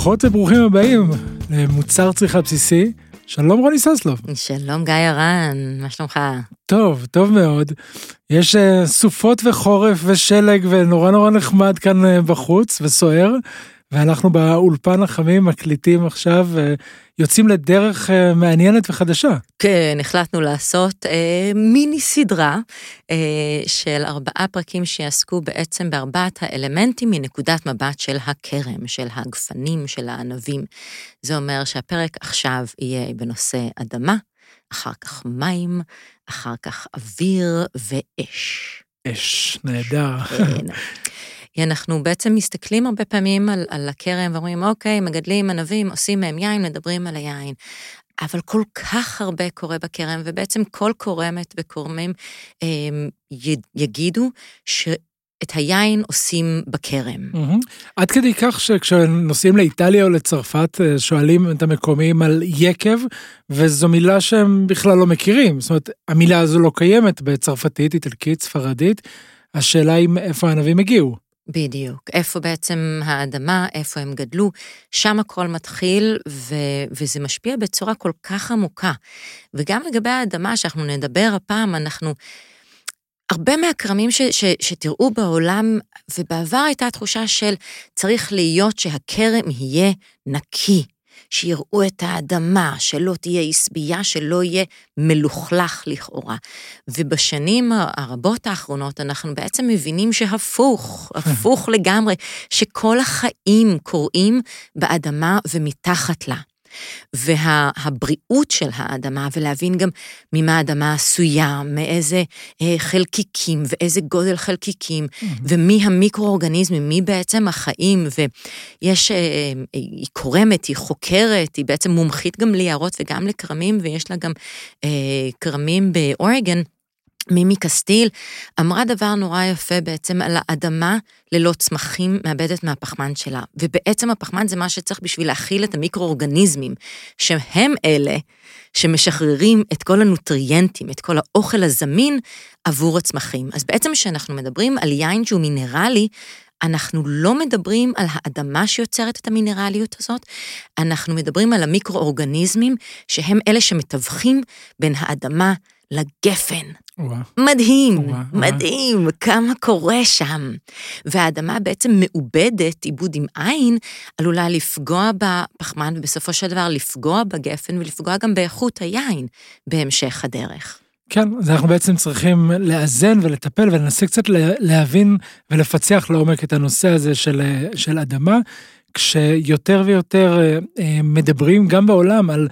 ברוכות וברוכים הבאים למוצר צריכה בסיסי. שלום רוני ססלוב. שלום גיא הרן, מה שלומך? טוב, טוב מאוד. יש uh, סופות וחורף ושלג ונורא נורא נחמד כאן uh, בחוץ וסוער. ואנחנו באולפן החמים מקליטים עכשיו יוצאים לדרך מעניינת וחדשה. כן, החלטנו לעשות אה, מיני סדרה אה, של ארבעה פרקים שיעסקו בעצם בארבעת האלמנטים מנקודת מבט של הכרם, של הגפנים, של הענבים. זה אומר שהפרק עכשיו יהיה בנושא אדמה, אחר כך מים, אחר כך אוויר ואש. אש, נהדר. כן. אנחנו בעצם מסתכלים הרבה פעמים על, על הכרם ואומרים, אוקיי, מגדלים ענבים, עושים מהם יין, מדברים על היין. אבל כל כך הרבה קורה בכרם, ובעצם כל קורמת וקורמים אה, יגידו ש... את היין עושים בכרם. Mm-hmm. עד כדי כך שכשנוסעים לאיטליה או לצרפת אה, שואלים את המקומיים על יקב, וזו מילה שהם בכלל לא מכירים. זאת אומרת, המילה הזו לא קיימת בצרפתית, איטלקית, ספרדית. השאלה היא מאיפה הענבים הגיעו. בדיוק. איפה בעצם האדמה, איפה הם גדלו, שם הכל מתחיל, ו- וזה משפיע בצורה כל כך עמוקה. וגם לגבי האדמה, שאנחנו נדבר הפעם, אנחנו... הרבה מהכרמים ש- ש- שתראו בעולם, ובעבר הייתה תחושה של צריך להיות שהכרם יהיה נקי, שיראו את האדמה, שלא תהיה עשבייה, שלא יהיה מלוכלך לכאורה. ובשנים הרבות האחרונות אנחנו בעצם מבינים שהפוך, הפוך לגמרי, שכל החיים קורים באדמה ומתחת לה. והבריאות של האדמה, ולהבין גם ממה האדמה עשויה, מאיזה אה, חלקיקים ואיזה גודל חלקיקים, mm-hmm. ומי המיקרואורגניזמים, מי בעצם החיים, ויש, אה, היא קורמת, היא חוקרת, היא בעצם מומחית גם ליערות וגם לכרמים, ויש לה גם אה, כרמים באורגן. מימי קסטיל אמרה דבר נורא יפה בעצם על האדמה ללא צמחים מאבדת מהפחמן שלה. ובעצם הפחמן זה מה שצריך בשביל להכיל את המיקרואורגניזמים, שהם אלה שמשחררים את כל הנוטריאנטים, את כל האוכל הזמין עבור הצמחים. אז בעצם כשאנחנו מדברים על יין שהוא מינרלי, אנחנו לא מדברים על האדמה שיוצרת את המינרליות הזאת, אנחנו מדברים על המיקרואורגניזמים שהם אלה שמתווכים בין האדמה לגפן. ווא. מדהים, ווא, מדהים, ווא. כמה קורה שם. והאדמה בעצם מעובדת, עיבוד עם עין, עלולה לפגוע בפחמן ובסופו של דבר לפגוע בגפן ולפגוע גם באיכות היין בהמשך הדרך. כן, אז אנחנו בעצם צריכים לאזן ולטפל ולנסה קצת להבין ולפצח לעומק את הנושא הזה של, של אדמה, כשיותר ויותר אה, אה, מדברים גם בעולם על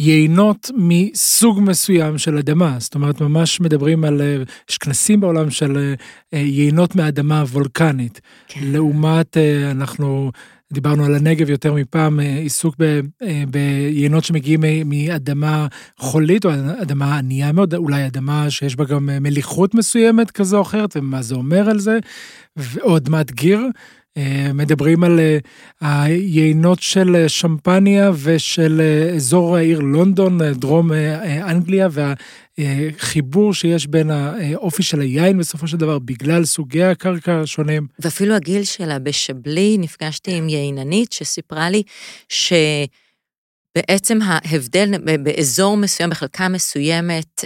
יינות מסוג מסוים של אדמה, זאת אומרת ממש מדברים על, אה, יש כנסים בעולם של אה, אה, יינות מאדמה וולקנית, כן. לעומת אנחנו דיברנו על הנגב יותר מפעם, עיסוק ביינות שמגיעים מאדמה חולית או אדמה ענייה מאוד, אולי אדמה שיש בה גם מליחות מסוימת כזו או אחרת, ומה זה אומר על זה, או אדמת גיר. אה, מדברים על אה, היינות של אה, שמפניה ושל אזור העיר לונדון, דרום אנגליה, והחיבור שיש בין האופי של היין בסופו של דבר בגלל סוגי הקרקע השונים. ואפילו הגיל שלה בשבלי, נפגשתי עם ייננית שסיפרה לי ש... בעצם ההבדל באזור מסוים, בחלקה מסוימת,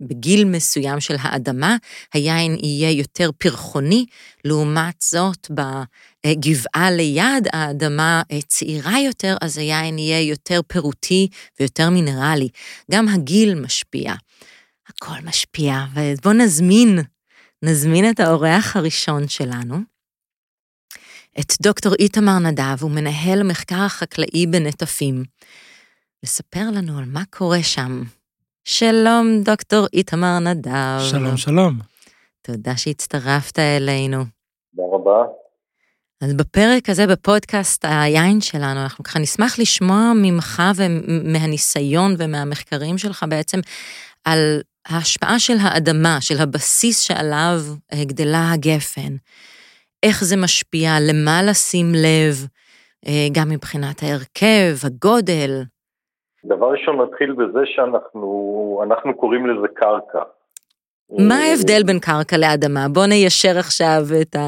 בגיל מסוים של האדמה, היין יהיה יותר פרחוני, לעומת זאת בגבעה ליד האדמה צעירה יותר, אז היין יהיה יותר פירוטי ויותר מינרלי. גם הגיל משפיע. הכל משפיע, ובואו נזמין, נזמין את האורח הראשון שלנו. את דוקטור איתמר נדב, הוא מנהל המחקר החקלאי בנטפים, לספר לנו על מה קורה שם. שלום, דוקטור איתמר נדב. שלום, שלום. תודה שהצטרפת אלינו. תודה רבה. אז בפרק הזה, בפודקאסט היין שלנו, אנחנו ככה נשמח לשמוע ממך ומהניסיון ומהמחקרים שלך בעצם על ההשפעה של האדמה, של הבסיס שעליו גדלה הגפן. איך זה משפיע, למה לשים לב, אה, גם מבחינת ההרכב, הגודל. דבר ראשון נתחיל בזה שאנחנו אנחנו קוראים לזה קרקע. מה ההבדל בין קרקע לאדמה? בוא ניישר עכשיו את, ה,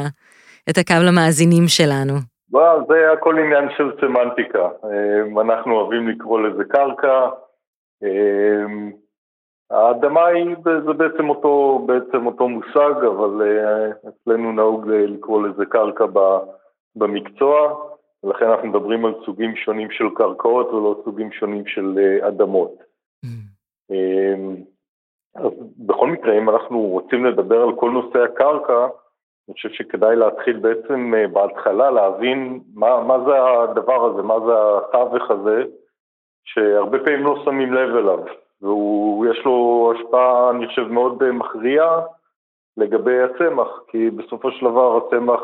את הקו למאזינים שלנו. זה הכל עניין של סמנטיקה. אנחנו אוהבים לקרוא לזה קרקע. האדמה היא, זה בעצם אותו, בעצם אותו מושג, אבל אצלנו נהוג לקרוא לזה קרקע במקצוע, ולכן אנחנו מדברים על סוגים שונים של קרקעות ולא סוגים שונים של אדמות. Mm. אז בכל מקרה, אם אנחנו רוצים לדבר על כל נושא הקרקע, אני חושב שכדאי להתחיל בעצם אה, בהתחלה להבין מה, מה זה הדבר הזה, מה זה התווך הזה, שהרבה פעמים לא שמים לב אליו, ויש לו השפעה, אני חושב, מאוד אה, מכריעה לגבי הצמח, כי בסופו של דבר הצמח,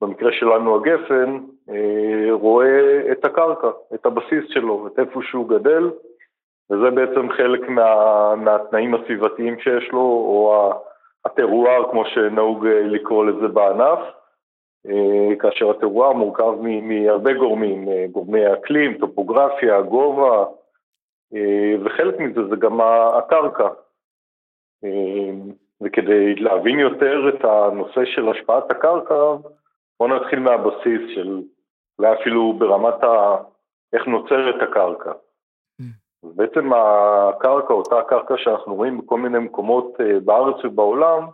במקרה שלנו הגפן, אה, רואה את הקרקע, את הבסיס שלו, את איפה שהוא גדל, וזה בעצם חלק מה, מהתנאים הסביבתיים שיש לו, או הטרואר, כמו שנהוג אה, לקרוא לזה בענף, כאשר הטרואר מורכב מהרבה גורמים, גורמי אקלים, טופוגרפיה, גובה, וחלק מזה זה גם הקרקע. וכדי להבין יותר את הנושא של השפעת הקרקע, בואו נתחיל מהבסיס של, אולי אפילו ברמת ה... איך נוצרת הקרקע. אז בעצם הקרקע, אותה קרקע שאנחנו רואים בכל מיני מקומות אה, בארץ ובעולם,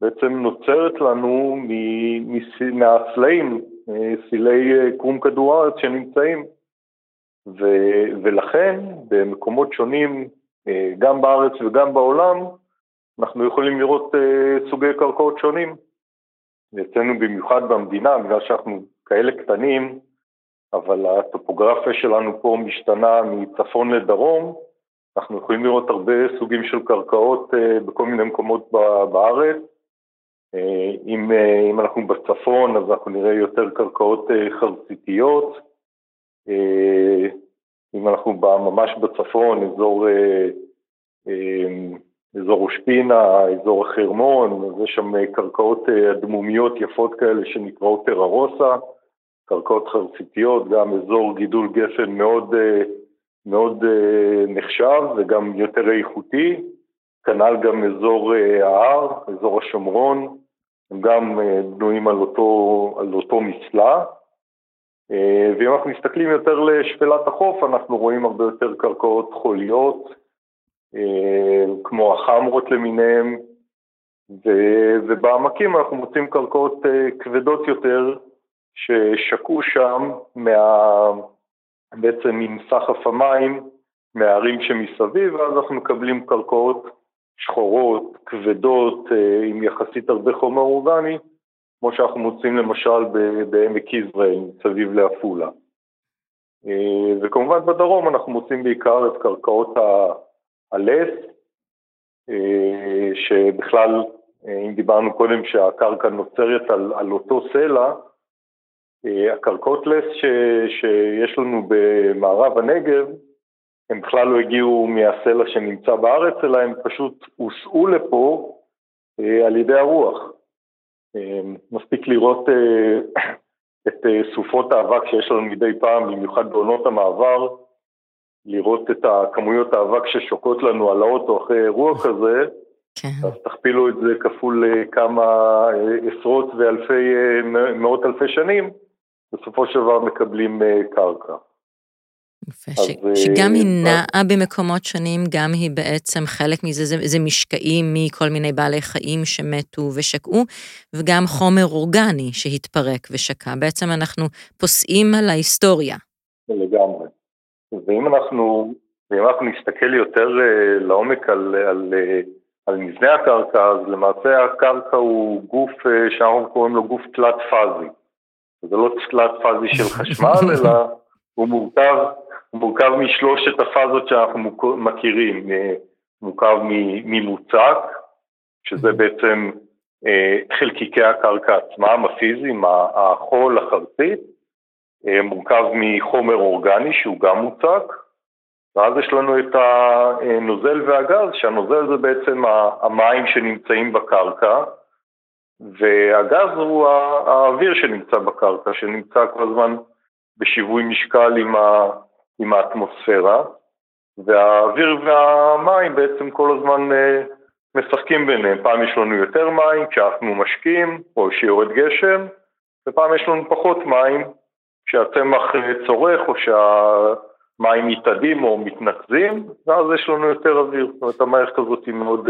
בעצם נוצרת לנו מהסלעים, אה, סלעי אה, קרום כדור הארץ שנמצאים. ו, ולכן במקומות שונים, גם בארץ וגם בעולם, אנחנו יכולים לראות סוגי קרקעות שונים. אצלנו במיוחד במדינה, בגלל שאנחנו כאלה קטנים, אבל הטופוגרפיה שלנו פה משתנה מצפון לדרום, אנחנו יכולים לראות הרבה סוגים של קרקעות אה, בכל מיני מקומות בארץ. אה, אם, אה, אם אנחנו בצפון, אז אנחנו נראה יותר קרקעות חרציתיות. אם אנחנו ממש בצפון, אזור, אזור ראש פינה, אזור החרמון, יש שם קרקעות אדמומיות יפות כאלה שנקראות טררוסה. קרקעות חרציתיות, גם אזור גידול גפן מאוד, אה, מאוד אה, נחשב וגם יותר איכותי, כנ"ל גם אזור אה, ההר, אזור השומרון, הם גם בנויים על אותו, על אותו מסלע. ואם אנחנו מסתכלים יותר לשפלת החוף, אנחנו רואים הרבה יותר קרקעות חוליות, כמו החמרות למיניהם, ובעמקים אנחנו מוצאים קרקעות כבדות יותר, ששקעו שם מה... בעצם עם סחף המים מהערים שמסביב, ואז אנחנו מקבלים קרקעות שחורות, כבדות, אה, עם יחסית הרבה חומר אורגני, כמו שאנחנו מוצאים למשל בעמק יזרעאל, מסביב לעפולה. אה, וכמובן בדרום אנחנו מוצאים בעיקר את קרקעות הלס, אה, שבכלל, אם דיברנו קודם שהקרקע נוצרת על, על אותו סלע, אה, הקרקעות לס ש, שיש לנו במערב הנגב, הם בכלל לא הגיעו מהסלע שנמצא בארץ, אלא הם פשוט הוסעו לפה אה, על ידי הרוח. אה, מספיק לראות את סופות האבק שיש לנו מדי פעם, במיוחד בעונות המעבר, לראות את הכמויות האבק ששוקעות לנו על האוטו אחרי אירוע כזה, כן. אז תכפילו את זה כפול כמה עשרות ואלפי, מאות אלפי שנים, בסופו של דבר מקבלים אה, קרקע. יפה, ש, אה, שגם היא נעה במקומות שונים, גם היא בעצם חלק מזה, זה, זה משקעים מכל מיני בעלי חיים שמתו ושקעו, וגם חומר אורגני שהתפרק ושקע. בעצם אנחנו פוסעים על ההיסטוריה. לגמרי. ואם אנחנו, ואם אנחנו נסתכל יותר אה, לעומק על, על, על מבנה הקרקע, אז למעשה הקרקע הוא גוף שאנחנו קוראים לו גוף תלת פאזי. זה לא תלת פאזי של חשמל, אלא הוא מורכב, הוא מורכב משלושת הפאזות שאנחנו מכירים, אה, מורכב ממוצק, שזה בעצם אה, חלקיקי הקרקע עצמם, הפיזיים, החול, החרצית, אה, מורכב מחומר אורגני שהוא גם מוצק, ואז יש לנו את הנוזל והגז, שהנוזל זה בעצם המים שנמצאים בקרקע, והגז הוא האוויר שנמצא בקרקע, שנמצא כל הזמן בשיווי משקל עם, ה, עם האטמוספירה, והאוויר והמים בעצם כל הזמן אה, משחקים ביניהם. פעם יש לנו יותר מים כשאנחנו משקים או שיורד גשם, ופעם יש לנו פחות מים כשהצמח צורך או שהמים מתאדים או מתנקזים, ואז יש לנו יותר אוויר. זאת אומרת, המערכת הזאת היא מאוד,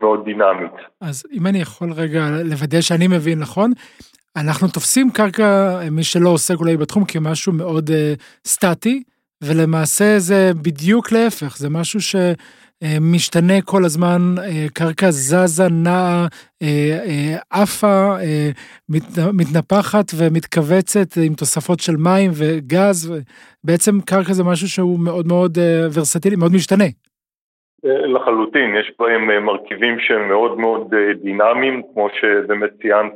מאוד דינמית. אז אם אני יכול רגע לוודא שאני מבין נכון, אנחנו תופסים קרקע, מי שלא עוסק אולי בתחום, כמשהו מאוד uh, סטטי, ולמעשה זה בדיוק להפך, זה משהו שמשתנה כל הזמן, uh, קרקע זזה, נעה, uh, עפה, מת, מתנפחת ומתכווצת עם תוספות של מים וגז, בעצם קרקע זה משהו שהוא מאוד מאוד ורסטילי, מאוד משתנה. לחלוטין, יש בהם מרכיבים שהם מאוד מאוד דינמיים, כמו שבאמת ציינת,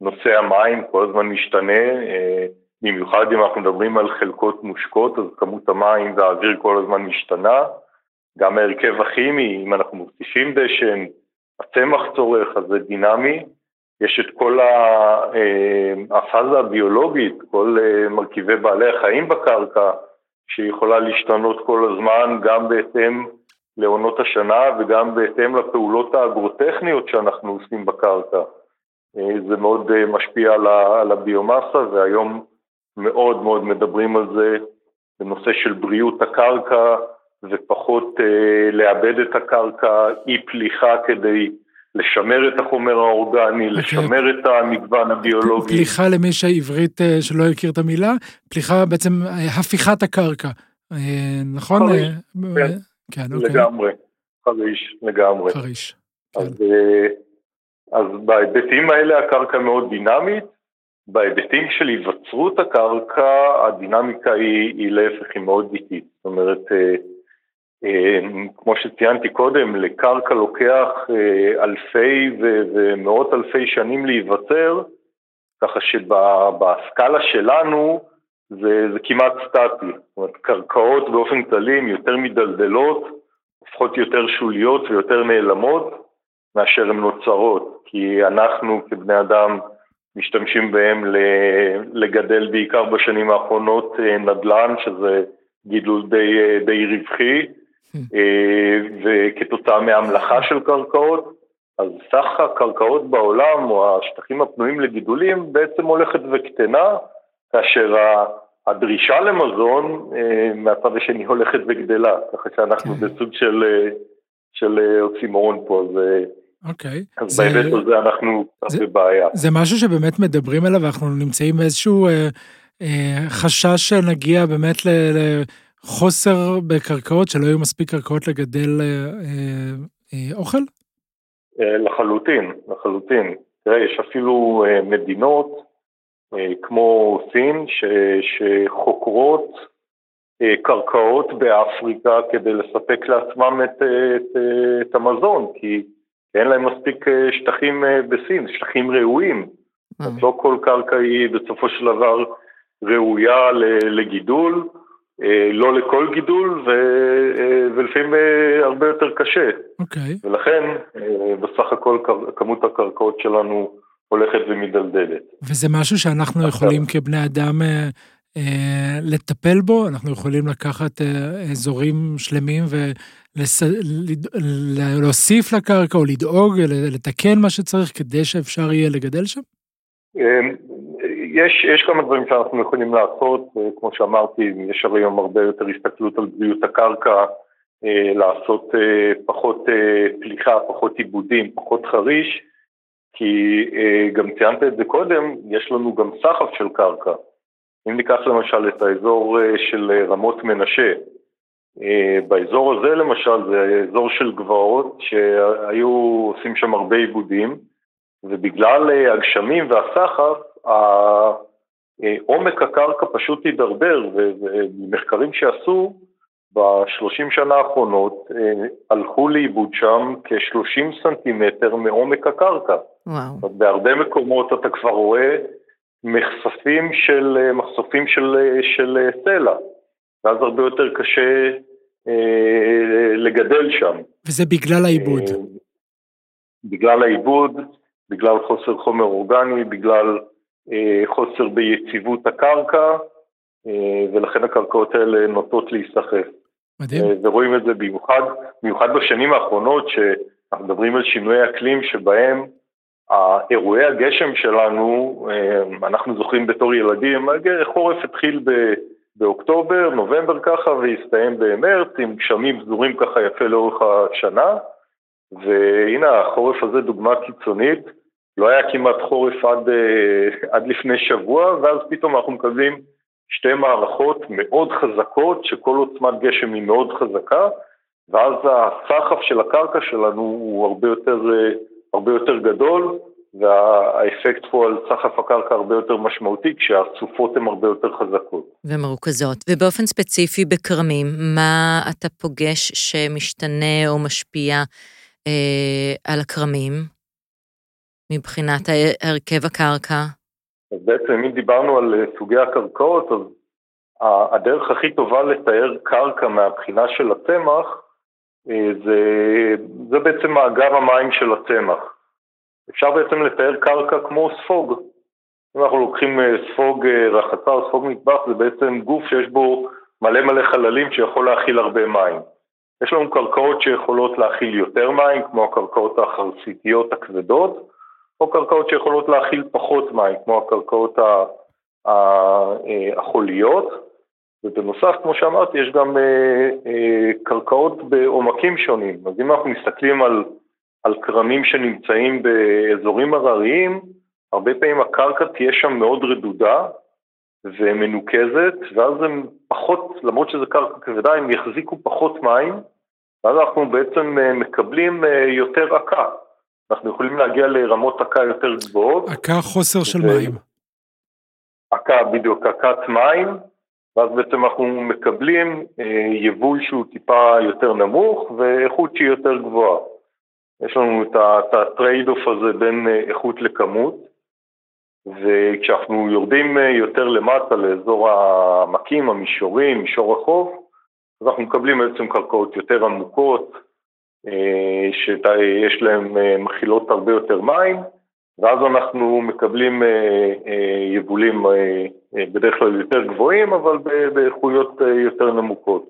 נושא המים כל הזמן משתנה, אה, במיוחד אם אנחנו מדברים על חלקות מושקות, אז כמות המים והאוויר כל הזמן משתנה. גם ההרכב הכימי, אם אנחנו מוסיפים דשן, הצמח צורך, אז זה דינמי. יש את כל אה, הפאזה הביולוגית, כל אה, מרכיבי בעלי החיים בקרקע, שיכולה להשתנות כל הזמן, גם בהתאם לעונות השנה וגם בהתאם לפעולות האגרוטכניות שאנחנו עושים בקרקע. אה, זה מאוד משפיע על הביומאסה והיום מאוד מאוד מדברים על זה בנושא של בריאות הקרקע ופחות אה, לאבד את הקרקע, אי פליחה כדי לשמר את החומר האורגני, okay. אוקיי. לשמר את המגוון הביולוגי. פליחה למי שהעברית שלא הכיר את המילה, פליחה בעצם הפיכת הקרקע, נכון? חריש, כן, כן אוקיי. לגמרי, חריש, לגמרי. חריש. אז כן. אז בהיבטים האלה הקרקע מאוד דינמית, בהיבטים של היווצרות הקרקע הדינמיקה היא, היא להפך, היא מאוד איטית. זאת אומרת, אה, אה, כמו שציינתי קודם, לקרקע לוקח אה, אלפי ומאות אלפי שנים להיווצר, ככה שבסקאלה שלנו זה, זה כמעט סטטי. זאת אומרת, קרקעות באופן כללי הן יותר מדלדלות, הופכות יותר שוליות ויותר נעלמות, מאשר הן נוצרות, כי אנחנו כבני אדם משתמשים בהם לגדל בעיקר בשנים האחרונות אה, נדל"ן, שזה גידול די, אה, די רווחי, אה, וכתוצאה מהמלאכה של קרקעות, אז סך הקרקעות בעולם או השטחים הפנויים לגידולים בעצם הולכת וקטנה, כאשר הדרישה למזון מהצד השני הולכת וגדלה, ככה שאנחנו כן. בסוג של, של אוקסימורון פה, אז אוקיי. אז זה, בהיבט הזה אנחנו קצת בבעיה. זה משהו שבאמת מדברים עליו, ואנחנו נמצאים באיזשהו אה, אה, חשש שנגיע באמת לחוסר בקרקעות, שלא יהיו מספיק קרקעות לגדל אה, אה, אה, אוכל? אה, לחלוטין, לחלוטין. תראה, יש אפילו אה, מדינות אה, כמו סין ש, שחוקרות אה, קרקעות באפריקה כדי לספק לעצמם את, את, את המזון, כי אין להם מספיק אה, שטחים אה, בסין, שטחים ראויים. אז לא כל קרקע היא בסופו של דבר ראויה לגידול, אה, לא לכל גידול, ו, ולפעמים הרבה יותר קשה. אוקיי. Okay. ולכן, בסך הכל כמות הקרקעות שלנו הולכת ומדלדלת. וזה משהו שאנחנו יכולים כבני אדם אה, לטפל בו, אנחנו יכולים לקחת אה, אזורים שלמים ולהוסיף לקרקע או לדאוג, לתקן מה שצריך כדי שאפשר יהיה לגדל שם? אמ, יש, יש כמה דברים שאנחנו יכולים לעשות, אה, כמו שאמרתי, יש הרי היום הרבה יותר הסתכלות על בריאות הקרקע, לעשות פחות פליחה, פחות עיבודים, פחות חריש, כי גם ציינת את זה קודם, יש לנו גם סחף של קרקע. אם ניקח למשל את האזור אה, של אה, רמות מנשה, אה, באזור הזה למשל זה אזור של גבעות שהיו עושים שם הרבה עיבודים ובגלל הגשמים והסחף עומק הקרקע פשוט הידרדר ומחקרים שעשו בשלושים שנה האחרונות הלכו לאיבוד שם כ-30 סנטימטר מעומק הקרקע. וואו. בהרבה מקומות אתה כבר רואה מחשפים של, אה, מחשופים של, אה, של אה, סלע, ואז הרבה יותר קשה אה, לגדל שם. וזה בגלל העיבוד. אה, בגלל העיבוד, בגלל חוסר חומר אורגני, בגלל אה, חוסר ביציבות הקרקע, ולכן הקרקעות האלה נוטות להיסחף. מדהים. ורואים את זה במיוחד, במיוחד בשנים האחרונות, שאנחנו מדברים על שינויי אקלים שבהם האירועי הגשם שלנו, אנחנו זוכרים בתור ילדים, חורף התחיל ב... באוקטובר, נובמבר ככה, והסתיים במרץ, עם גשמים פזורים ככה יפה לאורך השנה. והנה, החורף הזה דוגמה קיצונית. לא היה כמעט חורף עד, אה, עד לפני שבוע, ואז פתאום אנחנו מקבלים שתי מערכות מאוד חזקות, שכל עוצמת גשם היא מאוד חזקה, ואז הסחף של הקרקע שלנו הוא הרבה יותר, אה, הרבה יותר גדול, והאפקט פה על סחף הקרקע הרבה יותר משמעותי, כשהסופות הן הרבה יותר חזקות. ומרוכזות. ובאופן ספציפי בכרמים, מה אתה פוגש שמשתנה או משפיע אה, על הכרמים מבחינת הרכב הקרקע? אז בעצם אם דיברנו על אה, סוגי הקרקעות, אז הדרך הכי טובה לתאר קרקע מהבחינה של הצמח, אה, זה, זה בעצם מאגר המים של הצמח. אפשר בעצם לתאר קרקע כמו ספוג. אם אנחנו לוקחים אה, ספוג אה, רחצה או ספוג מטבח, זה בעצם גוף שיש בו מלא מלא חללים שיכול להכיל הרבה מים. יש לנו קרקעות שיכולות להכיל יותר מים, כמו הקרקעות החרסיתיות הכבדות, או קרקעות שיכולות להכיל פחות מים, כמו הקרקעות אה, החוליות. ובנוסף, כמו שאמרתי, יש גם קרקעות בעומקים שונים. אז אם אנחנו מסתכלים על על כרמים שנמצאים באזורים הרריים, הרבה פעמים הקרקע תהיה שם מאוד רדודה ומנוקזת, ואז הם פחות, למרות שזה קרקע כבדה, הם יחזיקו פחות מים, ואז אנחנו בעצם אה, מקבלים אה, יותר עקה. אנחנו יכולים להגיע לרמות עקה יותר גבוהות. עקה חוסר של. מים. עקה, בדיוק, עקת מים, ואז בעצם אנחנו מקבלים אה, יבול שהוא טיפה יותר נמוך ואיכות שהיא יותר גבוהה. יש לנו את ה trade-off הזה בין אה, איכות לכמות, וכשאנחנו יורדים אה, יותר למטה לאזור העמקים, המישורים, מישור החוף, אז אנחנו מקבלים בעצם קרקעות יותר עמוקות, אה, שיש להן מכילות הרבה יותר מים, ואז אנחנו מקבלים יבולים בדרך כלל יותר גבוהים, אבל באיכויות יותר נמוכות.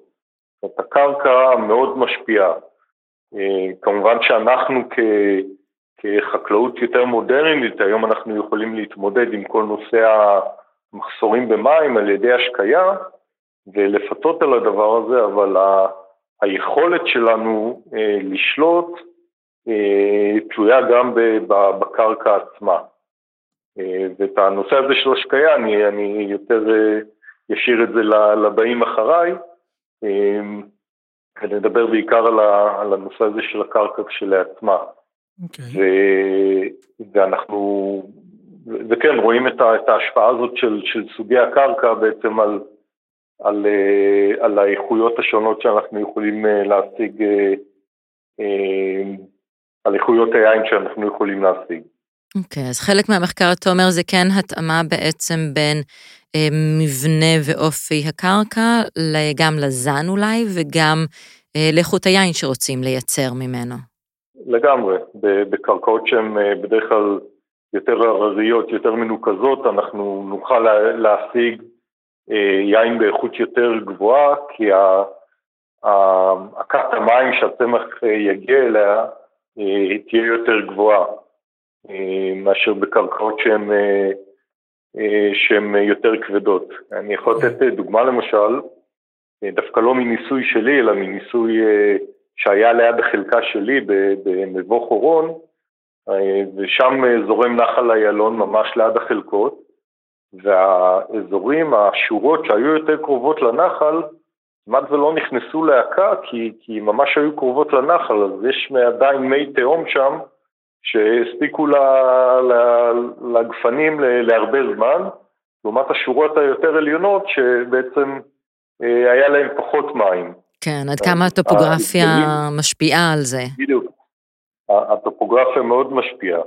זאת הקרקע מאוד משפיעה. אה, כמובן שאנחנו כ, כחקלאות יותר מודרנית, היום אנחנו יכולים להתמודד עם כל נושא המחסורים במים על ידי השקיה ולפצות על הדבר הזה, אבל ה, היכולת שלנו אה, לשלוט אה, תלויה גם בקרקע עצמה. ואת הנושא הזה של השקיה, אני, אני יותר אשאיר את זה לבאים אחריי. ונדבר בעיקר על, ה, על הנושא הזה של הקרקע כשלעצמה. Okay. אוקיי. ו, ואנחנו, וכן, רואים את, ה, את ההשפעה הזאת של, של סוגי הקרקע בעצם על, על, אה, על האיכויות השונות שאנחנו יכולים אה, להשיג, אה, על איכויות היין שאנחנו יכולים להשיג. אוקיי, okay, אז חלק מהמחקר, אתה אומר, זה כן התאמה בעצם בין אה, מבנה ואופי הקרקע, גם לזן אולי, וגם אה, לאיכות היין שרוצים לייצר ממנו. לגמרי, בקרקעות שהן אה, בדרך כלל יותר הרריות, יותר מנוקזות, אנחנו נוכל להשיג יין באיכות יותר גבוהה, כי עקת המים שהצמח יגיע אליה תהיה יותר גבוהה מאשר בקרקעות שהן אה, שהן יותר כבדות. אני יכול לתת אה, דוגמה למשל, אה, דווקא לא מניסוי שלי, אלא מניסוי שהיה ליד החלקה שלי במבוא חורון, ושם זורם נחל איילון ממש ליד החלקות, והאזורים, השורות שהיו יותר קרובות לנחל, כמעט ולא נכנסו להקה כי, כי ממש היו קרובות לנחל, אז יש עדיין מי תהום שם, שהספיקו לגפנים להרבה זמן, לעומת השורות היותר עליונות שבעצם אה, היה להם פחות מים. כן, עד כמה הטופוגרפיה משפיעה על זה. בדיוק. הטופוגרפיה מאוד משפיעה.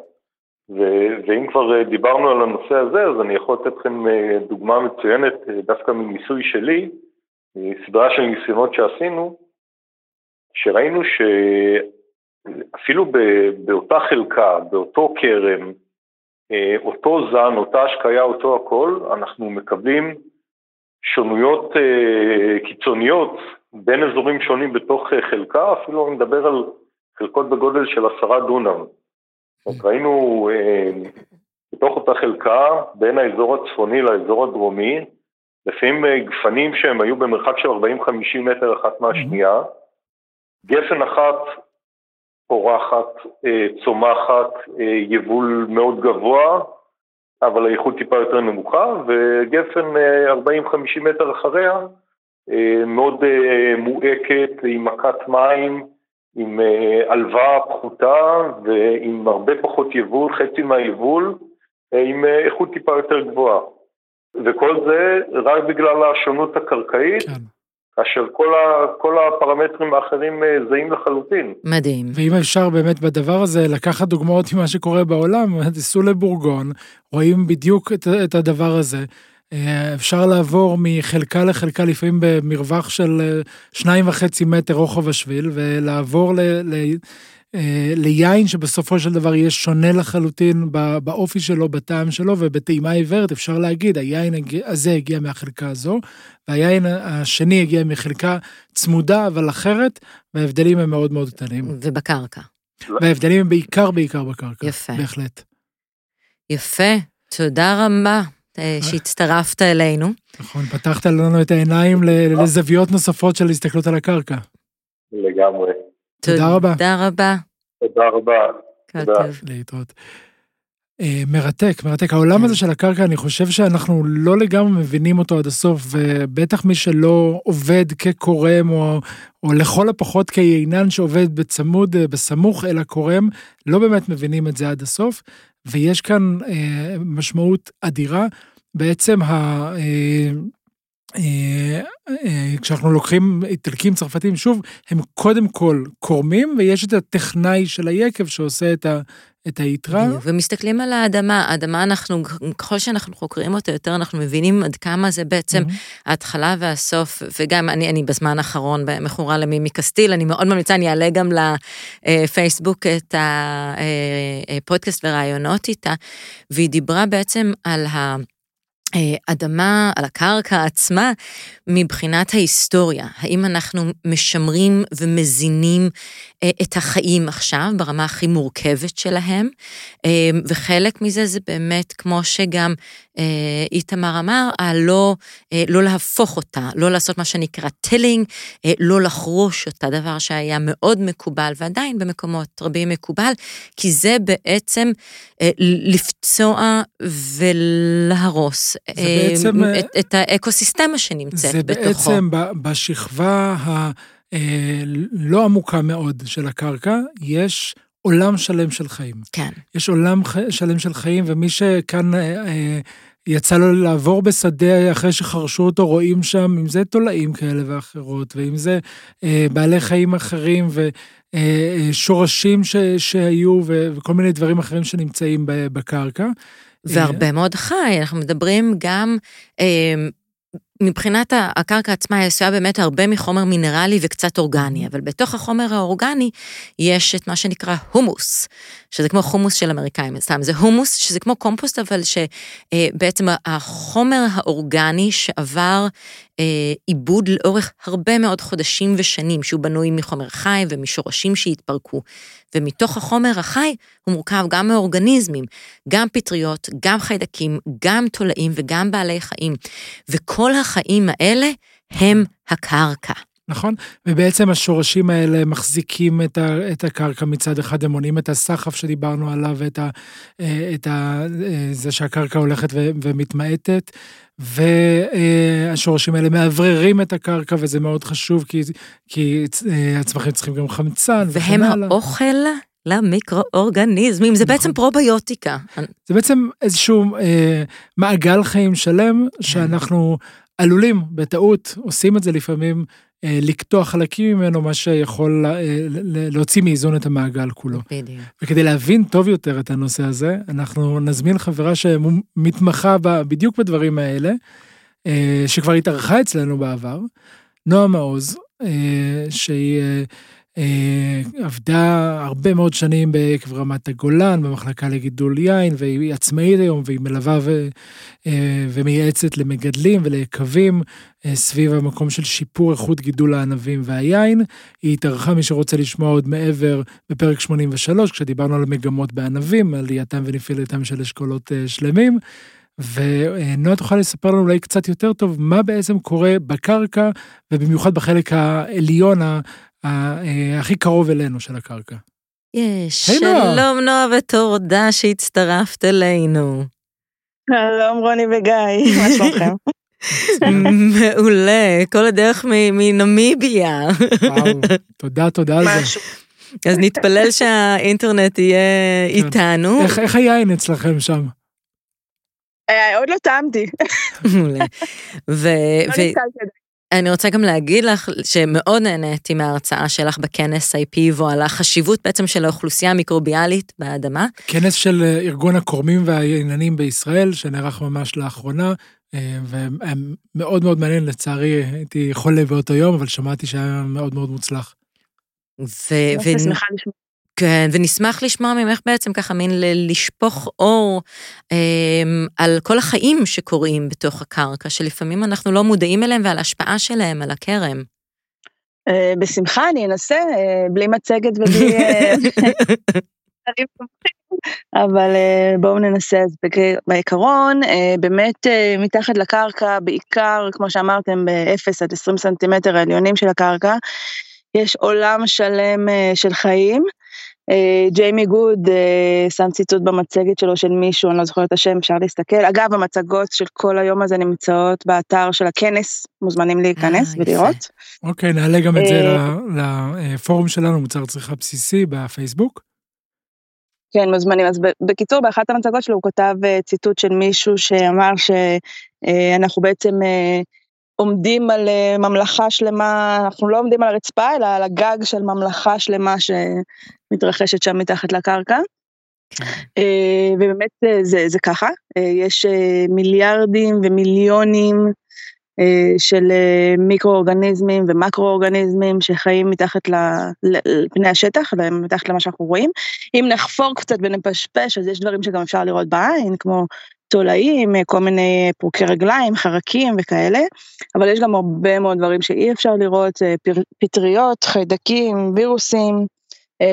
ואם כבר אה, דיברנו על הנושא הזה, אז אני יכול לתת לכם אה, דוגמה מצוינת דווקא מניסוי שלי, סדרה של ניסיונות שעשינו, שראינו ש... אפילו באותה חלקה, באותו כרם, אה, אותו זן, אותה השקיה, אותו הכל, אנחנו מקבלים שונויות אה, קיצוניות בין אזורים שונים בתוך אה, חלקה, אפילו אני מדבר על חלקות בגודל של עשרה דונם. אז ראינו אה, בתוך אותה חלקה, בין האזור הצפוני לאזור הדרומי, לפעמים גפנים שהם היו במרחק של 40-50 מטר אחת מהשנייה, גפן אחת פורחת, אה, צומחת, אה, יבול מאוד גבוה, אבל האיכות טיפה יותר נמוכה, וגפן 40-50 מטר אחריה, מאוד מואקת, עם מכת מים, עם עלווה פחותה ועם הרבה פחות יבול, חצי מהיבול, עם איכות טיפה יותר גבוהה. וכל זה רק בגלל השונות הקרקעית, כן. כאשר כל, ה, כל הפרמטרים האחרים אה, זהים לחלוטין. מדהים. ואם אפשר באמת בדבר הזה לקחת דוגמאות ממה שקורה בעולם, תיסעו לבורגון, רואים בדיוק את, את הדבר הזה. אה, אפשר לעבור מחלקה לחלקה לפעמים במרווח של אה, שניים וחצי מטר רוחב השביל, ולעבור ל, ל, ליין שבסופו של דבר יהיה שונה לחלוטין באופי שלו, בטעם שלו, ובטעימה עיוורת אפשר להגיד, היין הזה הגיע מהחלקה הזו, והיין השני הגיע מחלקה צמודה אבל אחרת, וההבדלים הם מאוד מאוד קטנים. ובקרקע. וההבדלים הם בעיקר בעיקר בקרקע. יפה. בהחלט. יפה, תודה רבה. אה, שהצטרפת אלינו. נכון, פתחת לנו את העיניים לזוויות נוספות של הסתכלות על הקרקע. לגמרי. תודה רבה. תודה רבה. תודה רבה. תודה. להתראות. אה, מרתק, מרתק. העולם הזה של הקרקע, אני חושב שאנחנו לא לגמרי מבינים אותו עד הסוף, ובטח מי שלא עובד כקורם, או, או לכל הפחות כיינן שעובד בצמוד, אה, בסמוך אל הקורם, לא באמת מבינים את זה עד הסוף, ויש כאן אה, משמעות אדירה. בעצם ה... אה, כשאנחנו לוקחים איטלקים צרפתים, שוב, הם קודם כל קורמים, ויש את הטכנאי של היקב שעושה את, ה, את היתרה. ומסתכלים על האדמה, האדמה אנחנו, ככל שאנחנו חוקרים אותה יותר, אנחנו מבינים עד כמה זה בעצם mm-hmm. ההתחלה והסוף, וגם אני, אני בזמן האחרון מכורה למימי קסטיל, אני מאוד ממליצה, אני אעלה גם לפייסבוק את הפודקאסט ורעיונות איתה, והיא דיברה בעצם על ה... אה, אדמה על הקרקע עצמה מבחינת ההיסטוריה. האם אנחנו משמרים ומזינים אה, את החיים עכשיו ברמה הכי מורכבת שלהם, אה, וחלק מזה זה באמת, כמו שגם איתמר אמר, הלא, לא להפוך אותה, לא לעשות מה שנקרא tilling, לא לחרוש אותה, דבר שהיה מאוד מקובל ועדיין במקומות רבים מקובל, כי זה בעצם לפצוע ולהרוס בעצם, את, את האקוסיסטמה שנמצאת זה בתוכו. זה בעצם בשכבה הלא עמוקה מאוד של הקרקע, יש עולם שלם של חיים. כן. יש עולם שלם של חיים, ומי שכאן אה, אה, יצא לו לעבור בשדה אחרי שחרשו אותו, רואים שם, אם זה תולעים כאלה ואחרות, ואם זה אה, בעלי חיים אחרים, ושורשים שהיו, וכל מיני דברים אחרים שנמצאים בקרקע. והרבה מאוד חי, אנחנו מדברים גם מבחינת הקרקע עצמה היא עשויה באמת הרבה מחומר מינרלי וקצת אורגני, אבל בתוך החומר האורגני יש את מה שנקרא הומוס, שזה כמו חומוס של אמריקאים, סתם, זה הומוס שזה כמו קומפוסט, אבל שבעצם החומר האורגני שעבר אה, עיבוד לאורך הרבה מאוד חודשים ושנים, שהוא בנוי מחומר חי ומשורשים שהתפרקו. ומתוך החומר החי הוא מורכב גם מאורגניזמים, גם פטריות, גם חיידקים, גם תולעים וגם בעלי חיים. וכל החיים האלה הם הקרקע. נכון, ובעצם השורשים האלה מחזיקים את, ה, את הקרקע מצד אחד, הם מונעים את הסחף שדיברנו עליו, את, ה, את ה, זה שהקרקע הולכת ו, ומתמעטת, והשורשים האלה מאווררים את הקרקע, וזה מאוד חשוב, כי, כי הצמחים צריכים גם חמצן והם האוכל למיקרואורגניזמים, זה בעצם פרוביוטיקה. זה בעצם איזשהו אה, מעגל חיים שלם, שאנחנו עלולים, בטעות, עושים את זה לפעמים, אה, לקטוע חלקים ממנו, מה שיכול אה, להוציא מאיזון את המעגל כולו. בדיוק. וכדי להבין טוב יותר את הנושא הזה, אנחנו נזמין חברה שמתמחה בדיוק בדברים האלה, אה, שכבר התארחה אצלנו בעבר, נועה מעוז, שהיא עבדה הרבה מאוד שנים בעקב רמת הגולן, במחלקה לגידול יין, והיא עצמאית היום, והיא מלווה ו, ומייעצת למגדלים וליקבים סביב המקום של שיפור איכות גידול הענבים והיין. היא התארחה, מי שרוצה לשמוע עוד מעבר, בפרק 83, כשדיברנו על מגמות בענבים, עלייתם ונפילתם של אשכולות שלמים. ונועה תוכל לספר לנו אולי קצת יותר טוב מה בעצם קורה בקרקע, ובמיוחד בחלק העליון הכי קרוב אלינו של הקרקע. יש, hey, שלום נועה ותודה שהצטרפת אלינו. שלום רוני וגיא, מה שלומכם? מעולה, כל הדרך מנמיביה. וואו, תודה, תודה על זה. אז נתפלל שהאינטרנט יהיה כן. איתנו. איך היין אצלכם שם? אה, עוד לא טעמתי. מעולה. אני רוצה גם להגיד לך שמאוד נהניתי מההרצאה שלך בכנס IPVO על החשיבות בעצם של האוכלוסייה המיקרוביאלית באדמה. כנס של אה, ארגון הקורמים והעניינים בישראל, שנערך ממש לאחרונה, אה, ומאוד מאוד מעניין, לצערי הייתי חולה באותו יום, אבל שמעתי שהיה מאוד מאוד מוצלח. ו... שמחה לשמוע. כן, ונשמח לשמוע ממך בעצם ככה מין לשפוך אור אה, על כל החיים שקורים בתוך הקרקע, שלפעמים אנחנו לא מודעים אליהם ועל ההשפעה שלהם על הכרם. אה, בשמחה, אני אנסה, אה, בלי מצגת ובלי... אה, אבל אה, בואו ננסה, אז בעיקרון, אה, באמת מתחת לקרקע, בעיקר, כמו שאמרתם, ב-0 עד 20 סנטימטר העליונים של הקרקע, יש עולם שלם של חיים. אה, ג'יימי גוד אה, שם ציטוט במצגת שלו של מישהו, אני לא זוכרת את השם, אפשר להסתכל. אגב, המצגות של כל היום הזה נמצאות באתר של הכנס, מוזמנים להיכנס אה, ולראות. אוקיי, נעלה גם את זה לפורום שלנו, מוצר צריכה בסיסי בפייסבוק. כן, מוזמנים. אז בקיצור, באחת המצגות שלו הוא כתב ציטוט של מישהו שאמר שאנחנו בעצם עומדים על ממלכה שלמה, אנחנו לא עומדים על הרצפה, אלא על הגג של ממלכה שלמה שמתרחשת שם מתחת לקרקע. אה, ובאמת אה, זה, זה ככה, יש מיליארדים ומיליונים של מיקרואורגניזמים ומקרואורגניזמים שחיים מתחת לפני השטח, מתחת למה שאנחנו רואים. אם נחפור קצת ונפשפש, אז יש דברים שגם אפשר לראות בעין, כמו תולעים, כל מיני פרוקי רגליים, חרקים וכאלה, אבל יש גם הרבה מאוד דברים שאי אפשר לראות, אה, פטריות, חיידקים, וירוסים, אה,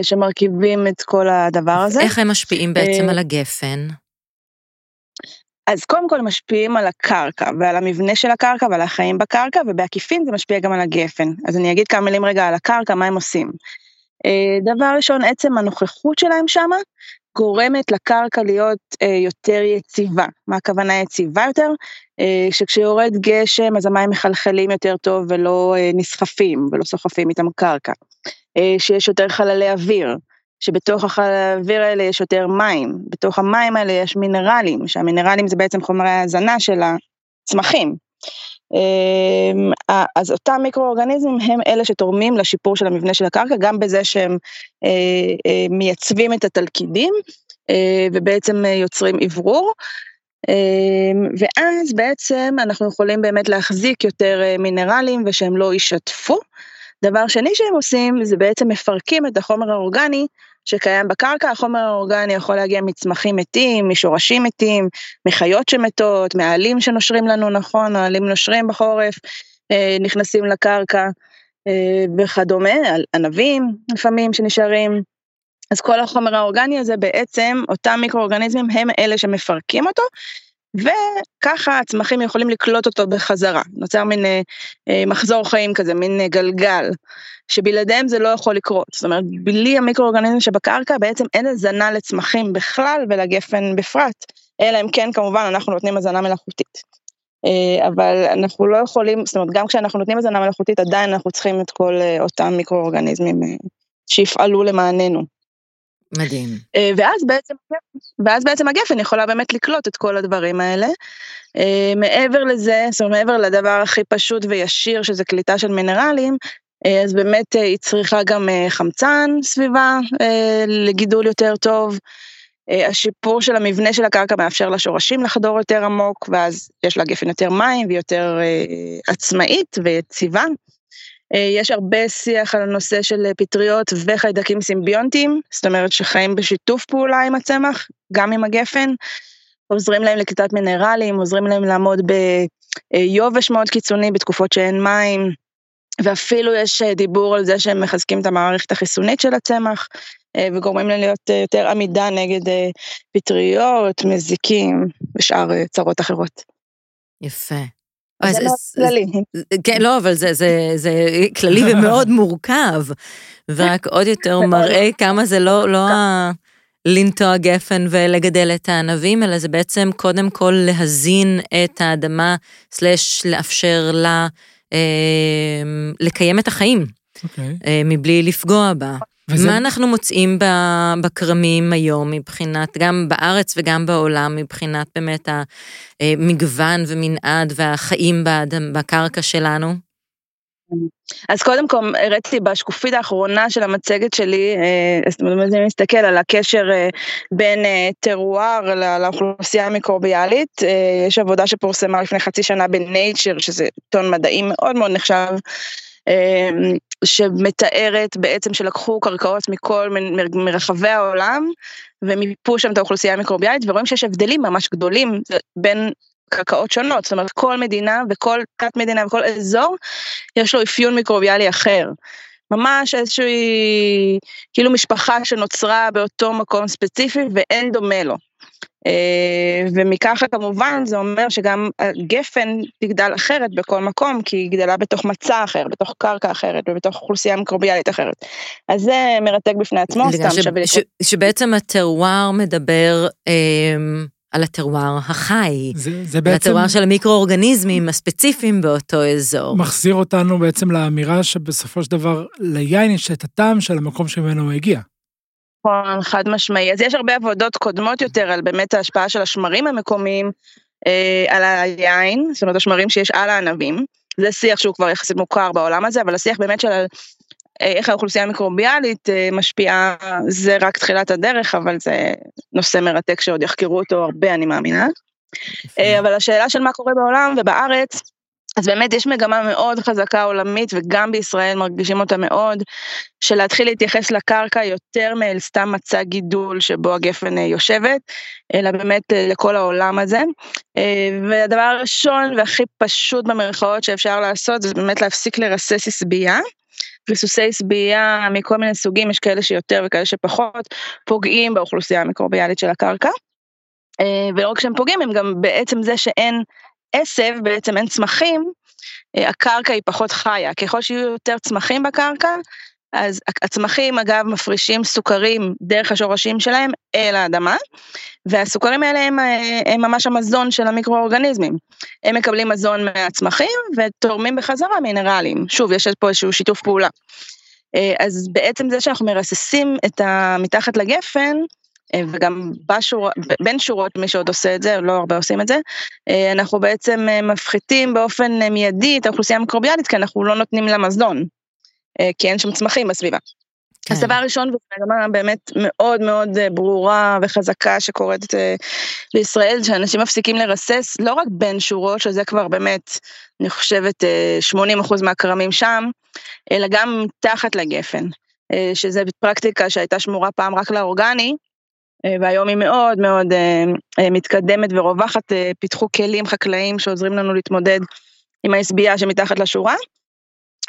שמרכיבים את כל הדבר הזה. איך הם משפיעים בעצם אה, על הגפן? אז קודם כל משפיעים על הקרקע ועל המבנה של הקרקע ועל החיים בקרקע ובעקיפין זה משפיע גם על הגפן. אז אני אגיד כמה מילים רגע על הקרקע, מה הם עושים. דבר ראשון, עצם הנוכחות שלהם שמה גורמת לקרקע להיות אה, יותר יציבה. מה הכוונה יציבה יותר? אה, שכשיורד גשם אז המים מחלחלים יותר טוב ולא אה, נסחפים ולא סוחפים איתם קרקע. אה, שיש יותר חללי אוויר, שבתוך החללי האוויר האלה יש יותר מים, בתוך המים האלה יש מינרלים, שהמינרלים זה בעצם חומרי ההזנה של הצמחים. אמ, אז אותם מיקרואורגניזמים הם אלה שתורמים לשיפור של המבנה של הקרקע, גם בזה שהם אה, אה, מייצבים את התלכידים ובעצם יוצרים אוורור. אמ, ואז בעצם אנחנו יכולים באמת להחזיק יותר מינרלים ושהם לא יישטפו. דבר שני שהם עושים זה בעצם מפרקים את החומר האורגני שקיים בקרקע, החומר האורגני יכול להגיע מצמחים מתים, משורשים מתים, מחיות שמתות, מעלים שנושרים לנו נכון, העלים נושרים בחורף, אה, נכנסים לקרקע אה, וכדומה, ענבים לפעמים שנשארים. אז כל החומר האורגני הזה בעצם, אותם מיקרואורגניזמים הם אלה שמפרקים אותו, וככה הצמחים יכולים לקלוט אותו בחזרה. נוצר מין אה, אה, מחזור חיים כזה, מין אה, גלגל, שבלעדיהם זה לא יכול לקרות. זאת אומרת, בלי המיקרואורגניזם שבקרקע בעצם אין הזנה לצמחים בכלל ולגפן בפרט, אלא אם כן כמובן אנחנו נותנים הזנה מלאכותית. אה, אבל אנחנו לא יכולים, זאת אומרת, גם כשאנחנו נותנים הזנה מלאכותית, עדיין אנחנו צריכים את כל אה, אותם מיקרואורגניזמים שיפעלו למעננו. מדהים. אה, ואז בעצם, ואז בעצם הגפן יכולה באמת לקלוט את כל הדברים האלה. אה, מעבר לזה, זאת אומרת, מעבר לדבר הכי פשוט וישיר, שזה קליטה של מינרלים, אה, אז באמת היא צריכה גם חמצן סביבה לגידול יותר טוב. השיפור של המבנה של הקרקע מאפשר לשורשים לחדור יותר עמוק, ואז יש לה גפן יותר מים והיא יותר עצמאית ויציבה. יש הרבה שיח על הנושא של פטריות וחיידקים סימביונטיים, זאת אומרת שחיים בשיתוף פעולה עם הצמח, גם עם הגפן, עוזרים להם לקליטת מינרלים, עוזרים להם לעמוד ביובש מאוד קיצוני בתקופות שאין מים, ואפילו יש דיבור על זה שהם מחזקים את המערכת החיסונית של הצמח, וגורמים להם להיות יותר עמידה נגד פטריות, מזיקים ושאר צרות אחרות. יפה. אז זה כללי. כן, לא, אבל זה, זה, זה כללי ומאוד מורכב, ורק עוד יותר מראה כמה זה לא, לא ה... לנטוע גפן ולגדל את הענבים, אלא זה בעצם קודם כל להזין את האדמה, סלש לאפשר לה אה, לקיים את החיים, okay. אוקיי. אה, מבלי לפגוע בה. וזה... מה אנחנו מוצאים בכרמים היום מבחינת, גם בארץ וגם בעולם, מבחינת באמת המגוון ומנעד והחיים בקרקע שלנו? אז קודם כל הראיתי בשקופית האחרונה של המצגת שלי, אה, זאת אומרת, אני מסתכל על הקשר אה, בין אה, טרואר לאוכלוסייה המיקרוביאלית, יש עבודה שפורסמה לפני חצי שנה בנייצ'ר, שזה עיתון מדעי מאוד מאוד נחשב, שמתארת בעצם שלקחו קרקעות מכל, מרחבי העולם, ומיפו שם את האוכלוסייה המיקרוביאלית, ורואים שיש הבדלים ממש גדולים בין קרקעות שונות, זאת אומרת כל מדינה וכל תת מדינה וכל אזור יש לו אפיון מיקרוביאלי אחר. ממש איזושהי כאילו משפחה שנוצרה באותו מקום ספציפי ואין דומה לו. אה, ומככה כמובן זה אומר שגם גפן תגדל אחרת בכל מקום, כי היא גדלה בתוך מצע אחר, בתוך קרקע אחרת ובתוך אוכלוסייה מיקרוביאלית אחרת. אז זה מרתק בפני עצמו, סתם שווה לקרוא. שבעצם הטרואר מדבר... אה... על הטרואר החי, זה, זה בעצם... על הטרואר של המיקרואורגניזמים הספציפיים באותו אזור. מחזיר אותנו בעצם לאמירה שבסופו של דבר ליין יש את הטעם של המקום שממנו הוא הגיע. נכון, חד משמעי. אז יש הרבה עבודות קודמות יותר על באמת ההשפעה של השמרים המקומיים אה, על היין, זאת אומרת השמרים שיש על הענבים. זה שיח שהוא כבר יחסית מוכר בעולם הזה, אבל השיח באמת של אה, איך האוכלוסייה המיקרוביאלית אה, משפיעה, זה רק תחילת הדרך, אבל זה נושא מרתק שעוד יחקרו אותו הרבה, אני מאמינה. אה, אבל השאלה של מה קורה בעולם ובארץ, אז באמת יש מגמה מאוד חזקה עולמית וגם בישראל מרגישים אותה מאוד, של להתחיל להתייחס לקרקע יותר מאל סתם מצע גידול שבו הגפן יושבת, אלא באמת לכל העולם הזה. והדבר הראשון והכי פשוט במרכאות שאפשר לעשות זה באמת להפסיק לרסס עשבייה. ריסוסי שביעייה מכל מיני סוגים, יש כאלה שיותר וכאלה שפחות, פוגעים באוכלוסייה המיקרוביאלית של הקרקע. אה, ולא רק שהם פוגעים, הם גם בעצם זה שאין עשב, בעצם אין צמחים, אה, הקרקע היא פחות חיה. ככל שיהיו יותר צמחים בקרקע, אז הצמחים אגב מפרישים סוכרים דרך השורשים שלהם אל האדמה, והסוכרים האלה הם, הם ממש המזון של המיקרואורגניזמים. הם מקבלים מזון מהצמחים ותורמים בחזרה מינרלים. שוב, יש פה איזשהו שיתוף פעולה. אה, אז בעצם זה שאנחנו מרססים את המתחת לגפן, אה, וגם בשור, בין שורות מי שעוד עושה את זה, לא הרבה עושים את זה, אה, אנחנו בעצם מפחיתים באופן מיידי את האוכלוסייה המיקרוביאלית, כי אנחנו לא נותנים לה מזון. אה, כי אין שם צמחים בסביבה. כן. אז דבר ראשון, וזו מגמה באמת מאוד מאוד אה, ברורה וחזקה שקורית אה, בישראל, שאנשים מפסיקים לרסס לא רק בין שורות, שזה כבר באמת, אני חושבת, 80% מהכרמים שם, אלא גם תחת לגפן, שזה פרקטיקה שהייתה שמורה פעם רק לאורגני, והיום היא מאוד מאוד מתקדמת ורווחת, פיתחו כלים חקלאיים שעוזרים לנו להתמודד עם ההסבייה שמתחת לשורה.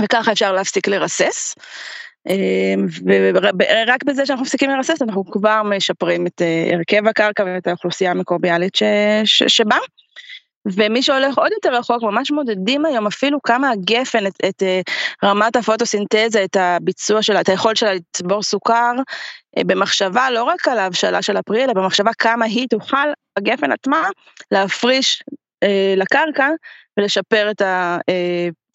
וככה אפשר להפסיק לרסס. ורק בזה שאנחנו מפסיקים לרסס אנחנו כבר משפרים את אה, הרכב הקרקע ואת האוכלוסייה ש, שבה. ומי שהולך עוד יותר רחוק ממש מודדים היום אפילו כמה הגפן, את, את אה, רמת הפוטוסינתזה, את הביצוע שלה, את היכולת שלה לצבור סוכר, אה, במחשבה לא רק על ההבשלה של הפרי, אלא במחשבה כמה היא תוכל, הגפן עצמה, להפריש אה, לקרקע ולשפר את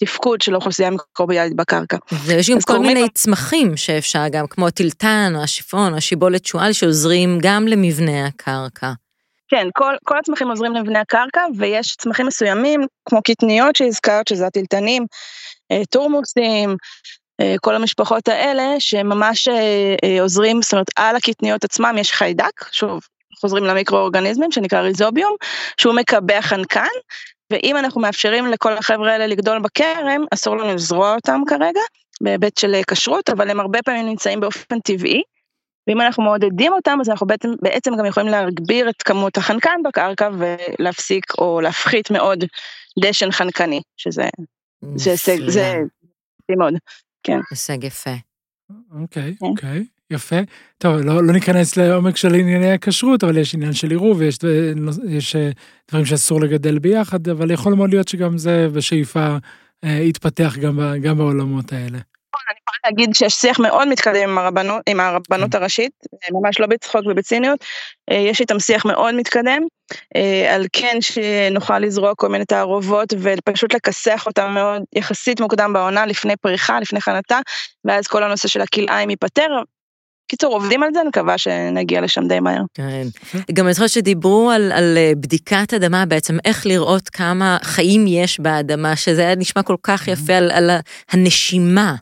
התפקוד של האוכלוסייה המיקרוביאלית בקרקע. ויש גם כל מיני צמחים שאפשר גם, כמו הטילטן, או השיפון, או השיבולת שועל, שעוזרים גם למבנה הקרקע. כן, כל, כל הצמחים עוזרים למבנה הקרקע, ויש צמחים מסוימים, כמו קטניות שהזכרת, שזה הטילטנים, אה, טורמוסים, אה, כל המשפחות האלה, שממש עוזרים, זאת אומרת, על הקטניות עצמם יש חיידק, שוב, חוזרים למיקרואורגניזמים שנקרא ריזוביום, שהוא מקבע חנקן, ואם אנחנו מאפשרים לכל החבר'ה האלה לגדול בכרם, אסור לנו לזרוע אותם כרגע, בהיבט של כשרות, אבל הם הרבה פעמים נמצאים באופן טבעי. ואם אנחנו מעודדים אותם, אז אנחנו בעצם, בעצם גם יכולים להגביר את כמות החנקן בקרקע ולהפסיק או להפחית מאוד דשן חנקני, שזה זה הישג, זה מאוד, כן. הישג יפה. אוקיי, כן. אוקיי, יפה. טוב, לא, לא ניכנס לעומק של ענייני הכשרות, אבל יש עניין של עירוב, ויש יש אה, דברים שאסור לגדל ביחד, אבל יכול מאוד להיות שגם זה בשאיפה אה, יתפתח גם, גם בעולמות האלה. יכולה להגיד שיש שיח מאוד מתקדם עם הרבנות, עם הרבנות הראשית, ממש לא בצחוק ובציניות, אה, יש איתם שיח מאוד מתקדם, אה, על כן שנוכל לזרוע כל מיני תערובות ופשוט לכסח אותם מאוד יחסית מוקדם בעונה, לפני פריחה, לפני חנתה, ואז כל הנושא של הכלאיים ייפתר. קיצור, עובדים על זה, אני מקווה שנגיע לשם די מהר. כן. גם אני זוכרת שדיברו על, על אה, בדיקת אדמה, בעצם איך לראות כמה חיים יש באדמה, שזה היה נשמע כל כך יפה על, על הנשימה.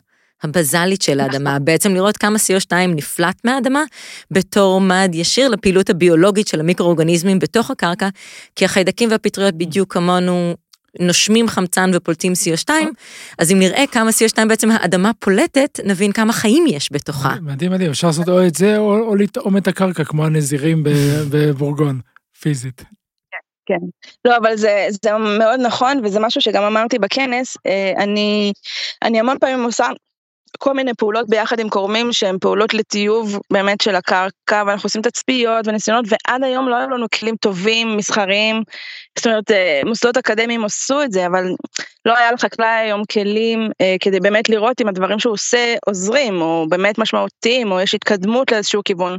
הבזלית של האדמה, נכון. בעצם לראות כמה CO2 נפלט מהאדמה בתור מד ישיר לפעילות הביולוגית של המיקרואורגניזמים בתוך הקרקע, כי החיידקים והפטריות בדיוק כמונו נושמים חמצן ופולטים CO2, אז אם נראה כמה CO2 בעצם האדמה פולטת, נבין כמה חיים יש בתוכה. מדהים מדהים, אפשר לעשות או את זה או, או לטעום את הקרקע כמו הנזירים בבורגון, פיזית. כן, לא אבל זה, זה מאוד נכון וזה משהו שגם אמרתי בכנס, אה, אני, אני המון פעמים עושה כל מיני פעולות ביחד עם קורמים שהן פעולות לטיוב באמת של הקרקע ואנחנו עושים תצפיות וניסיונות ועד היום לא היו לנו כלים טובים מסחריים זאת אומרת אה, מוסדות אקדמיים עשו את זה אבל לא היה לחקלאי היום כלים אה, כדי באמת לראות אם הדברים שהוא עושה עוזרים או באמת משמעותיים או יש התקדמות לאיזשהו כיוון.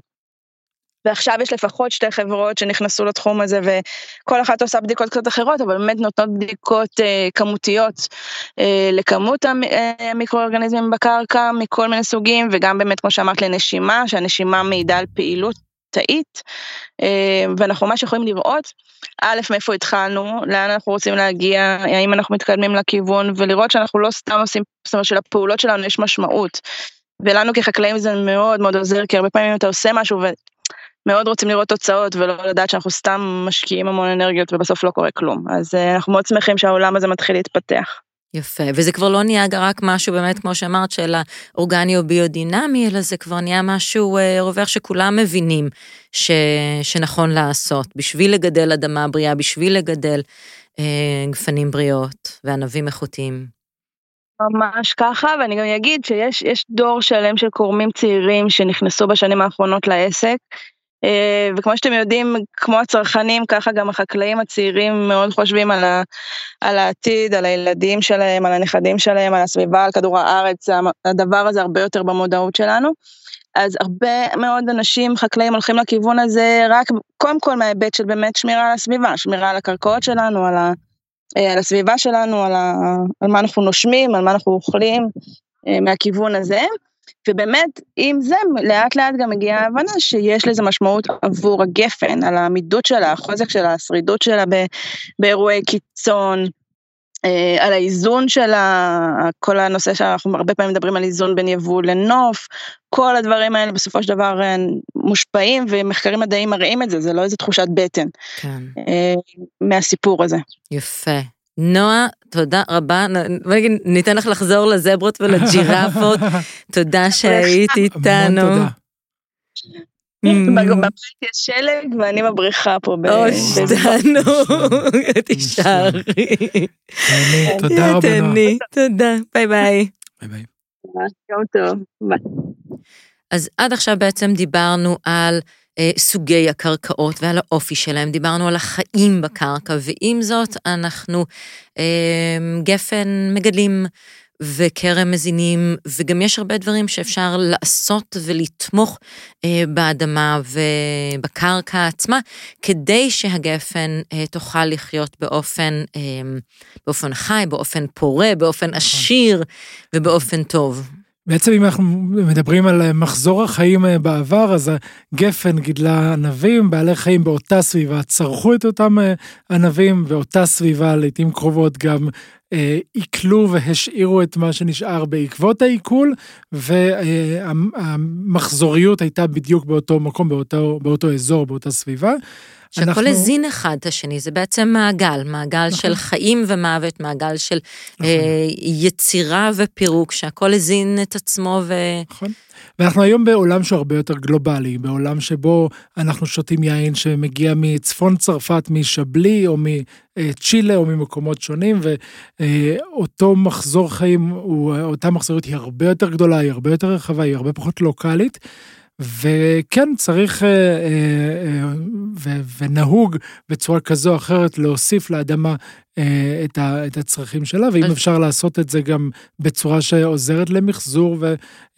ועכשיו יש לפחות שתי חברות שנכנסו לתחום הזה וכל אחת עושה בדיקות קצת אחרות אבל באמת נותנות בדיקות אה, כמותיות אה, לכמות אה, המיקרואורגניזמים בקרקע מכל מיני סוגים וגם באמת כמו שאמרת לנשימה שהנשימה מעידה על פעילות תאית אה, ואנחנו ממש יכולים לראות א' מאיפה התחלנו לאן אנחנו רוצים להגיע האם אנחנו מתקדמים לכיוון ולראות שאנחנו לא סתם עושים זאת אומרת שלפעולות שלנו יש משמעות. ולנו כחקלאים זה מאוד מאוד עוזר כי הרבה פעמים אתה עושה משהו מאוד רוצים לראות תוצאות ולא לדעת שאנחנו סתם משקיעים המון אנרגיות ובסוף לא קורה כלום. אז אה, אנחנו מאוד שמחים שהעולם הזה מתחיל להתפתח. יפה, וזה כבר לא נהיה רק משהו באמת, כמו שאמרת, של האורגני או ביודינמי, אלא זה כבר נהיה משהו אה, רווח שכולם מבינים ש... שנכון לעשות, בשביל לגדל אדמה בריאה, בשביל לגדל אה, גפנים בריאות וענבים איכותיים. ממש ככה, ואני גם אגיד שיש דור שלם של קורמים צעירים שנכנסו בשנים האחרונות לעסק, וכמו שאתם יודעים, כמו הצרכנים, ככה גם החקלאים הצעירים מאוד חושבים על, ה, על העתיד, על הילדים שלהם, על הנכדים שלהם, על הסביבה, על כדור הארץ, הדבר הזה הרבה יותר במודעות שלנו. אז הרבה מאוד אנשים, חקלאים, הולכים לכיוון הזה רק, קודם כל מההיבט של באמת שמירה על הסביבה, שמירה על הקרקעות שלנו, על, ה, אה, על הסביבה שלנו, על, ה, על מה אנחנו נושמים, על מה אנחנו אוכלים, אה, מהכיוון הזה. ובאמת, עם זה לאט לאט גם מגיעה ההבנה שיש לזה משמעות עבור הגפן, על העמידות שלה, החוזק שלה, השרידות שלה באירועי קיצון, אה, על האיזון שלה, כל הנושא שאנחנו הרבה פעמים מדברים על איזון בין יבוא לנוף, כל הדברים האלה בסופו של דבר אה, מושפעים ומחקרים מדעיים מראים את זה, זה לא איזה תחושת בטן כן. אה, מהסיפור הזה. יפה. נועה, תודה רבה. ניתן לך לחזור לזברות ולג'ירפות. תודה שהיית איתנו. תודה. בבית יש שלג ואני בבריכה פה. אוי, תענוג, תישארי. תודה רבה נועה. תודה, ביי ביי. ביי ביי. יום טוב, ביי. אז עד עכשיו בעצם דיברנו על סוגי הקרקעות ועל האופי שלהם, דיברנו על החיים בקרקע, ועם זאת אנחנו אה, גפן מגדלים וכרם מזינים, וגם יש הרבה דברים שאפשר לעשות ולתמוך אה, באדמה ובקרקע עצמה, כדי שהגפן אה, תוכל לחיות באופן, אה, באופן חי, באופן פורה, באופן נכון. עשיר ובאופן טוב. בעצם אם אנחנו מדברים על מחזור החיים אה, בעבר, אז הגפן גידלה ענבים, בעלי חיים באותה סביבה צרכו את אותם אה, ענבים, ואותה סביבה לעיתים קרובות גם עיכלו והשאירו את מה שנשאר בעקבות העיכול, והמחזוריות הייתה בדיוק באותו מקום, באותו, באותו אזור, באותה סביבה. שהכל אנחנו... הזין אחד את השני, זה בעצם מעגל, מעגל נכון. של חיים ומוות, מעגל של נכון. אה, יצירה ופירוק, שהכל הזין את עצמו ו... נכון. ואנחנו היום בעולם שהוא הרבה יותר גלובלי, בעולם שבו אנחנו שותים יין שמגיע מצפון צרפת, משבלי, או מצ'ילה, או ממקומות שונים, ואותו מחזור חיים, אותה מחזוריות היא הרבה יותר גדולה, היא הרבה יותר רחבה, היא הרבה פחות לוקאלית. וכן צריך אה, אה, אה, ונהוג בצורה כזו או אחרת להוסיף לאדמה את הצרכים שלה, ואם אפשר לעשות את זה גם בצורה שעוזרת למחזור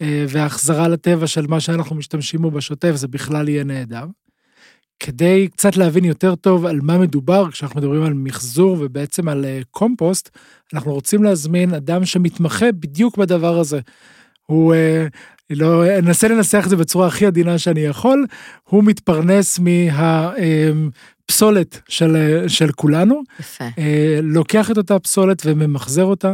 והחזרה לטבע של מה שאנחנו משתמשים בו בשוטף, זה בכלל יהיה נהדר. כדי קצת להבין יותר טוב על מה מדובר כשאנחנו מדברים על מחזור ובעצם על קומפוסט, אנחנו רוצים להזמין אדם שמתמחה בדיוק בדבר הזה. הוא לא, אנסה לנסח את זה בצורה הכי עדינה שאני יכול, הוא מתפרנס מהפסולת של, של כולנו. יפה. אה, לוקח את אותה פסולת וממחזר אותה.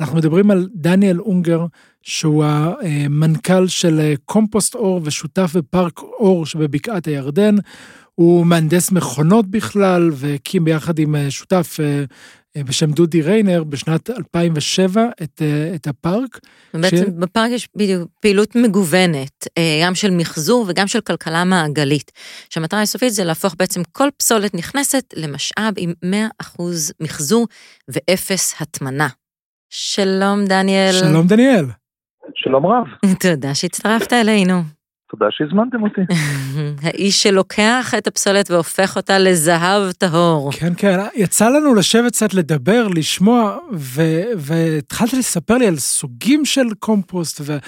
אנחנו מדברים על דניאל אונגר, שהוא המנכ"ל של קומפוסט אור ושותף בפארק אור שבבקעת הירדן. הוא מהנדס מכונות בכלל, והקים ביחד עם שותף אה, אה, בשם דודי ריינר בשנת 2007 את, אה, את הפארק. בעצם ש... בפארק יש בדיוק פעילות מגוונת, אה, גם של מחזור וגם של כלכלה מעגלית, שהמטרה הסופית זה להפוך בעצם כל פסולת נכנסת למשאב עם 100% מחזור ואפס הטמנה. שלום דניאל. שלום דניאל. שלום רב. תודה שהצטרפת אלינו. תודה שהזמנתם אותי. האיש שלוקח את הפסולת והופך אותה לזהב טהור. כן, כן, יצא לנו לשבת קצת לדבר, לשמוע, והתחלת לספר לי על סוגים של קומפוסט ו-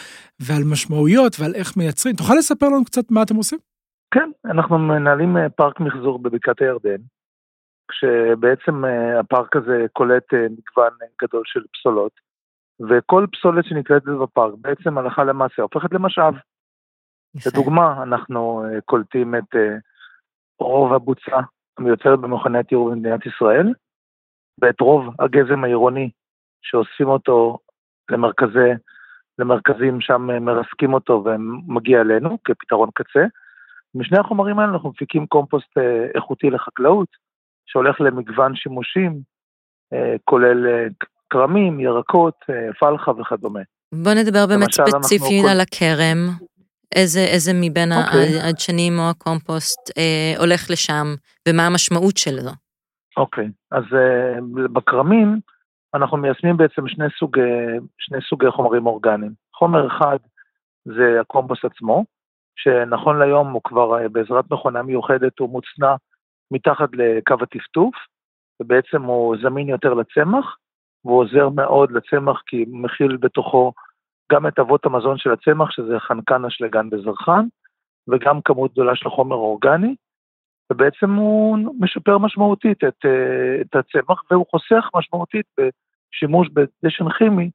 ועל משמעויות ועל איך מייצרים. תוכל לספר לנו קצת מה אתם עושים? כן, אנחנו מנהלים אה, פארק מחזור בבקעת הירדן, כשבעצם אה, הפארק הזה קולט אה, מגוון גדול של פסולות, וכל פסולת שנקלטת בפארק בעצם הלכה למעשה הופכת למשאב. לדוגמה, אנחנו אה, קולטים את אה, רוב הבוצה המיוצרת במכוני הטיהור במדינת ישראל, ואת רוב הגזם העירוני שאוספים אותו למרכזי, למרכזים שם uh, מרסקים אותו ומגיע אלינו כפתרון קצה. משני החומרים האלה אנחנו מפיקים קומפוסט איכותי לחקלאות, שהולך למגוון שימושים, כולל כרמים, ירקות, פלחה וכדומה. בוא נדבר באמת ספציפית על הכרם. איזה, איזה מבין okay. אוקיי. הדשנים או הקומפוסט אה, הולך לשם, ומה המשמעות של זה. אוקיי, okay. אז אה, בכרמים אנחנו מיישמים בעצם שני סוגי, שני סוגי חומרים אורגניים. חומר אחד זה הקומפוסט עצמו, שנכון ליום הוא כבר אה, בעזרת מכונה מיוחדת, הוא מוצנע מתחת לקו הטפטוף, ובעצם הוא זמין יותר לצמח, והוא עוזר מאוד לצמח כי הוא מכיל בתוכו גם את אבות המזון של הצמח, שזה חנקן אשלגן וזרחן, וגם כמות גדולה של חומר אורגני, ובעצם הוא משפר משמעותית את, אה, את הצמח, והוא חוסך משמעותית בשימוש בדשן כימי,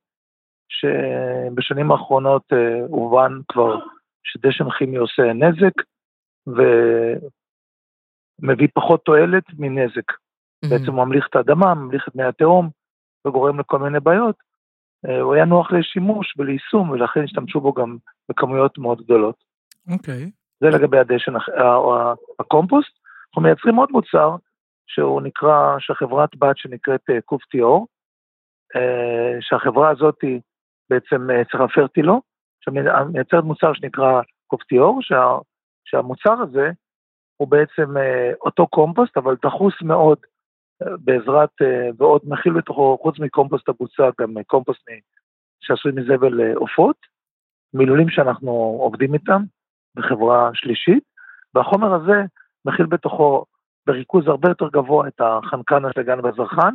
שבשנים האחרונות אה, הובן כבר שדשן כימי עושה נזק, ומביא פחות תועלת מנזק. Mm-hmm. בעצם הוא ממליך את האדמה, ממליך את מי התהום, וגורם לכל מיני בעיות, הוא היה נוח לשימוש וליישום, ולכן השתמשו בו גם בכמויות מאוד גדולות. אוקיי. Okay. זה לגבי הדשן, הקומפוסט. אנחנו מייצרים עוד מוצר, שהוא נקרא, שהחברת בת שנקראת אה, קופטיאור, אה, שהחברה הזאת היא בעצם צריכה פרטילו, שמייצרת מוצר שנקרא קופטיאור, שה, שהמוצר הזה הוא בעצם אותו קומפוסט, אבל דחוס מאוד בעזרת, אה, ועוד מכיל בתוכו, חוץ מקומפוסט הבוצה, גם קומפוסט שעשוי מזבל אה, עופות, מילולים שאנחנו עובדים איתם בחברה שלישית, והחומר הזה מכיל בתוכו בריכוז הרבה יותר גבוה את החנקן, השלגן והזרחן,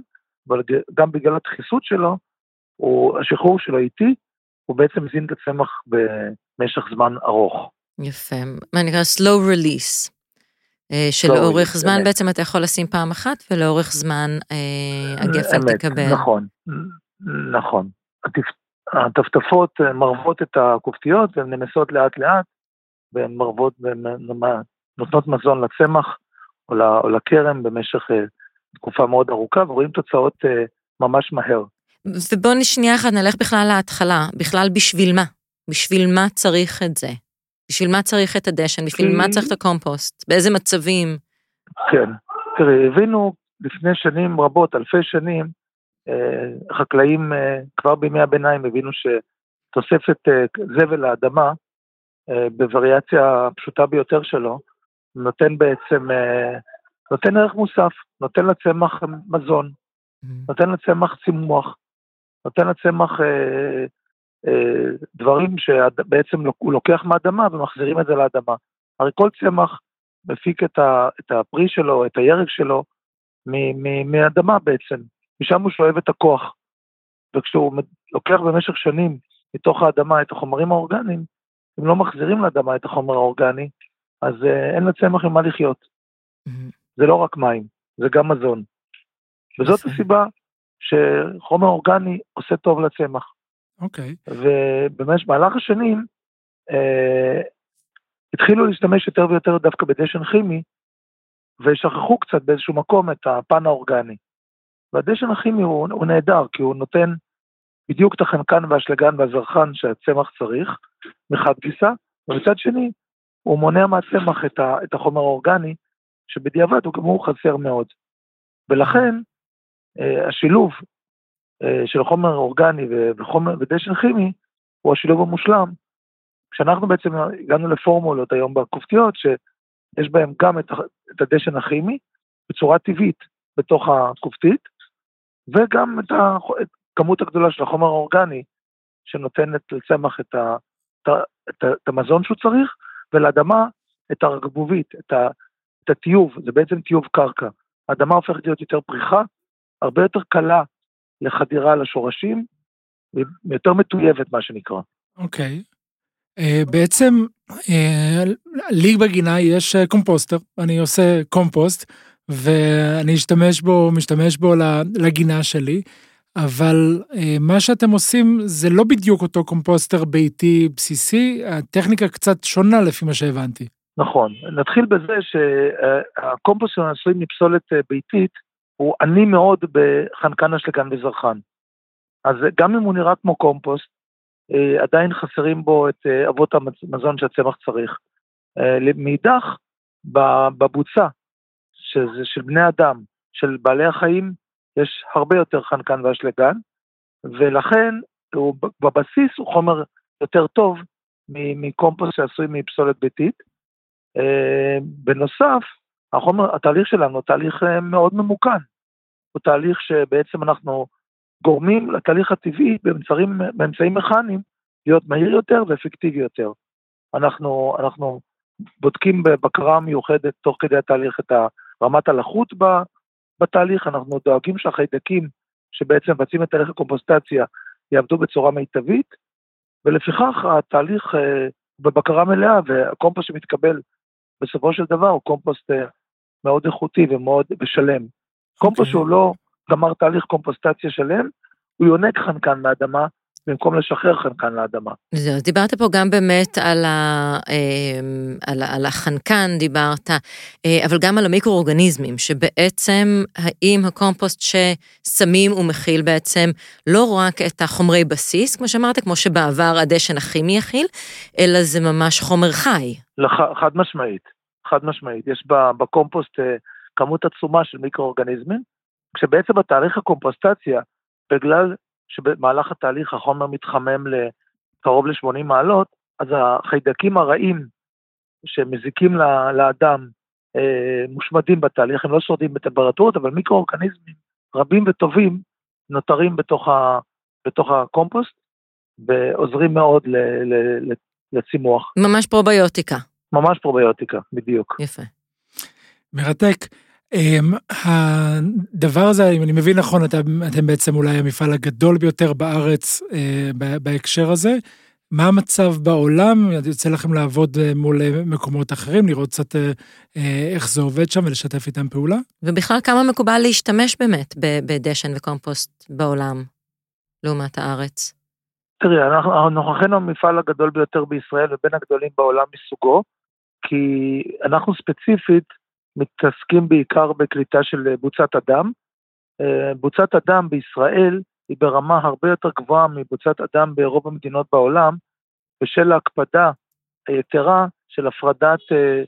אבל גם בגלל הדחיסות שלו, הוא, השחרור שלו איטי, הוא בעצם מזין את הצמח במשך זמן ארוך. יפה, מה נקרא slow release. אה, שלאורך זמן באמת. בעצם אתה יכול לשים פעם אחת, ולאורך זמן אה, הגפן אמת, תקבל. נכון, נכון. הטפטפות אה, מרבות את הכופתיות והן נמסות לאט לאט, והן מרבות ונותנות מזון לצמח או לכרם במשך תקופה מאוד ארוכה, ורואים תוצאות ממש מהר. ובואו שנייה אחת נלך בכלל להתחלה, בכלל בשביל מה? בשביל מה צריך את זה? בשביל מה צריך את הדשן? בשביל מה צריך את הקומפוסט? באיזה מצבים? כן, תראי, הבינו לפני שנים רבות, אלפי שנים, אה, חקלאים אה, כבר בימי הביניים הבינו שתוספת אה, זבל לאדמה, בווריאציה הפשוטה ביותר שלו, נותן בעצם, נותן ערך מוסף, נותן לצמח מזון, mm-hmm. נותן לצמח צימוח, נותן לצמח דברים שבעצם הוא לוקח מהאדמה ומחזירים את זה לאדמה. הרי כל צמח מפיק את, ה, את הפרי שלו, את הירק שלו, מהאדמה בעצם, משם הוא שואב את הכוח. וכשהוא לוקח במשך שנים מתוך האדמה את החומרים האורגניים, אם לא מחזירים לאדמה את החומר האורגני, אז uh, אין לצמח עם מה לחיות. Mm-hmm. זה לא רק מים, זה גם מזון. וזאת הסיבה שחומר אורגני עושה טוב לצמח. אוקיי. Okay. ובמהלך השנים uh, התחילו להשתמש יותר ויותר דווקא בדשן כימי, ושכחו קצת באיזשהו מקום את הפן האורגני. והדשן הכימי הוא, הוא נהדר, כי הוא נותן בדיוק את החנקן והאשלגן והזרחן שהצמח צריך, מחד גיסא, ומצד שני, הוא מונע מהצמח את, ה, את החומר האורגני, שבדיעבד הוא גם הוא חסר מאוד. ולכן, אה, השילוב אה, של חומר אורגני וחומר ודשן כימי, הוא השילוב המושלם. כשאנחנו בעצם הגענו לפורמולות היום בכופתיות, שיש בהם גם את, את הדשן הכימי בצורה טבעית בתוך הכופתית, וגם את, את כמות הגדולה של החומר האורגני שנותנת לצמח את, ה, את, את, את המזון שהוא צריך, ולאדמה את הרגבובית, את, ה, את הטיוב, זה בעצם טיוב קרקע. האדמה הופכת להיות יותר פריחה, הרבה יותר קלה לחדירה לשורשים, ויותר מטויבת מה שנקרא. אוקיי. Okay. אה, בעצם אה, לי בגינה יש אה, קומפוסטר, אני עושה קומפוסט ואני אשתמש בו, משתמש בו לגינה שלי, אבל מה שאתם עושים זה לא בדיוק אותו קומפוסטר ביתי בסיסי, הטכניקה קצת שונה לפי מה שהבנתי. נכון, נתחיל בזה שהקומפוסטר העשוי מפסולת ביתית הוא עני מאוד בחנקן אשלגן וזרחן. אז גם אם הוא נראה כמו קומפוסט, אה, עדיין חסרים בו את אה, אבות המזון שהצמח צריך. אה, מאידך, בבוצה, שזה של בני אדם, של בעלי החיים, יש הרבה יותר חנקן ואשלגן, ולכן הוא, בבסיס הוא חומר יותר טוב מקומפוסט שעשוי מפסולת ביתית. בנוסף, החומר, התהליך שלנו הוא תהליך מאוד ממוכן. הוא תהליך שבעצם אנחנו גורמים לתהליך הטבעי באמצעים, באמצעים מכניים להיות מהיר יותר ואפקטיבי יותר. אנחנו, אנחנו בודקים בבקרה מיוחדת תוך כדי התהליך את רמת הלחות בתהליך, אנחנו דואגים שהחיידקים שבעצם מבצעים את תהליך הקומפוסטציה יעבדו בצורה מיטבית, ולפיכך התהליך אה, בבקרה מלאה והקומפוסט שמתקבל בסופו של דבר הוא קומפוסט אה, מאוד איכותי ומאוד ושלם. Okay. אוקיי. שהוא לא גמר תהליך קומפוסטציה שלם, הוא יונק חנקן מהאדמה, במקום לשחרר חנקן לאדמה. זהו, אז דיברת פה גם באמת על, ה, אמ, על, על החנקן, דיברת, אה, אבל גם על המיקרואורגניזמים, שבעצם האם הקומפוסט ששמים הוא מכיל בעצם לא רק את החומרי בסיס, כמו שאמרת, כמו שבעבר הדשן הכימי יכיל, אלא זה ממש חומר חי. לח, חד משמעית, חד משמעית. יש בקומפוסט אה, כמות עצומה של מיקרואורגניזמים, כשבעצם בתהליך הקומפוסטציה, בגלל שבמהלך התהליך החומר מתחמם לקרוב ל-80 מעלות, אז החיידקים הרעים שמזיקים לאדם אה, מושמדים בתהליך, הם לא שורדים בטמפרטורות, אבל מיקרואורגניזמים רבים וטובים נותרים בתוך, ה, בתוך הקומפוסט ועוזרים מאוד ל, ל, ל, לצימוח. ממש פרוביוטיקה. ממש פרוביוטיקה, בדיוק. יפה. מרתק. Um, הדבר הזה, אם אני מבין נכון, אתם, אתם בעצם אולי המפעל הגדול ביותר בארץ uh, בהקשר הזה. מה המצב בעולם? יוצא לכם לעבוד uh, מול uh, מקומות אחרים, לראות קצת איך זה עובד שם ולשתף איתם פעולה? ובכלל, כמה מקובל להשתמש באמת בדשן וקומפוסט בעולם, לעומת הארץ? תראי, אנחנו נוכחנו המפעל הגדול ביותר בישראל ובין הגדולים בעולם מסוגו, כי אנחנו ספציפית, מתעסקים בעיקר בקליטה של בוצת אדם. אה, בוצת אדם בישראל היא ברמה הרבה יותר גבוהה מבוצת אדם ברוב המדינות בעולם, בשל ההקפדה היתרה של הפרדת אה,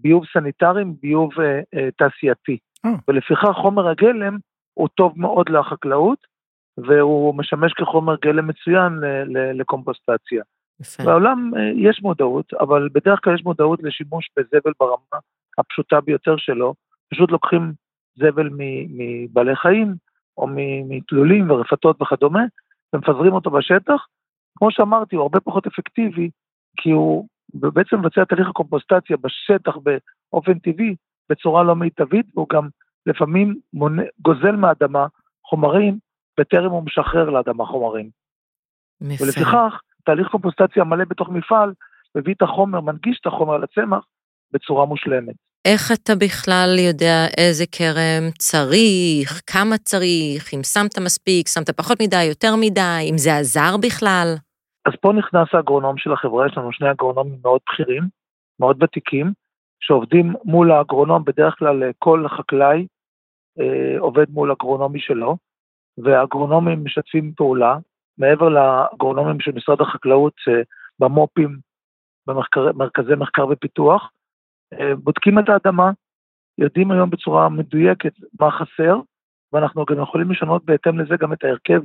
ביוב סניטרי מביוב אה, אה, תעשייתי. אה. ולפיכך חומר הגלם הוא טוב מאוד לחקלאות, והוא משמש כחומר גלם מצוין לקומפוסטציה. בעולם אה, יש מודעות, אבל בדרך כלל יש מודעות לשימוש בזבל ברמה הפשוטה ביותר שלו. פשוט לוקחים זבל מבעלי חיים, או מתלולים ורפתות וכדומה, ומפזרים אותו בשטח. כמו שאמרתי, הוא הרבה פחות אפקטיבי, כי הוא בעצם מבצע תהליך הקומפוסטציה בשטח באופן טבעי, בצורה לא מיטבית, והוא גם לפעמים מונה, גוזל מהאדמה חומרים, בטרם הוא משחרר לאדמה חומרים. ולפיכך, תהליך קומפוסטציה מלא בתוך מפעל, מביא את החומר, מנגיש את החומר לצמח בצורה מושלמת. איך אתה בכלל יודע איזה כרם צריך, כמה צריך, אם שמת מספיק, שמת פחות מדי, יותר מדי, אם זה עזר בכלל? אז פה נכנס האגרונום של החברה, יש לנו שני אגרונומים מאוד בכירים, מאוד ותיקים, שעובדים מול האגרונום, בדרך כלל אה, כל חקלאי אה, עובד מול אגרונומי שלו, והאגרונומים משתפים פעולה, מעבר לאגרונומים של משרד החקלאות, במו"פים, במרכזי מחקר ופיתוח, אה, בודקים את האדמה, יודעים היום בצורה מדויקת מה חסר, ואנחנו גם יכולים לשנות בהתאם לזה גם את ההרכב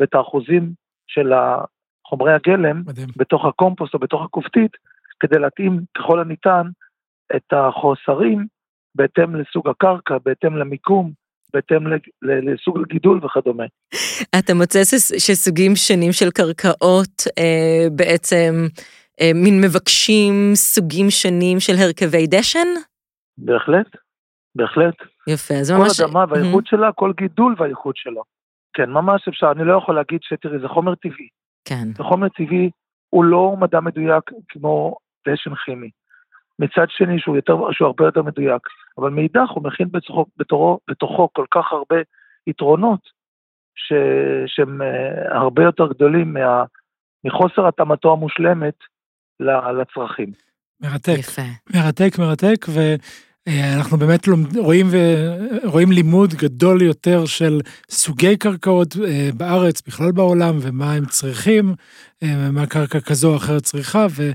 ואת האחוזים של חומרי הגלם מדהים. בתוך הקומפוסט או בתוך הכופתית, כדי להתאים ככל הניתן את החוסרים בהתאם לסוג הקרקע, בהתאם למיקום, בהתאם לסוג הגידול וכדומה. אתה מוצא שסוגים שונים של קרקעות אה, בעצם אה, מין מבקשים סוגים שונים של הרכבי דשן? בהחלט, בהחלט. יפה, אז כל ממש... אדמה והאיכות שלה, כל גידול והאיכות שלו. כן, ממש אפשר, אני לא יכול להגיד שתראי, זה חומר טבעי. כן, זה חומר טבעי, הוא לא מדע מדויק כמו דשן כימי. מצד שני, שהוא, יותר, שהוא הרבה יותר מדויק, אבל מאידך הוא מכין בתוכו, בתורו, בתוכו כל כך הרבה יתרונות, ש, שהם אה, הרבה יותר גדולים מה, מחוסר התאמתו המושלמת לצרכים. מרתק. יפה. מרתק, מרתק, ואנחנו באמת לומד, רואים, ו... רואים לימוד גדול יותר של סוגי קרקעות אה, בארץ, בכלל בעולם, ומה הם צריכים, אה, מה קרקע כזו או אחרת צריכה, ו... אה,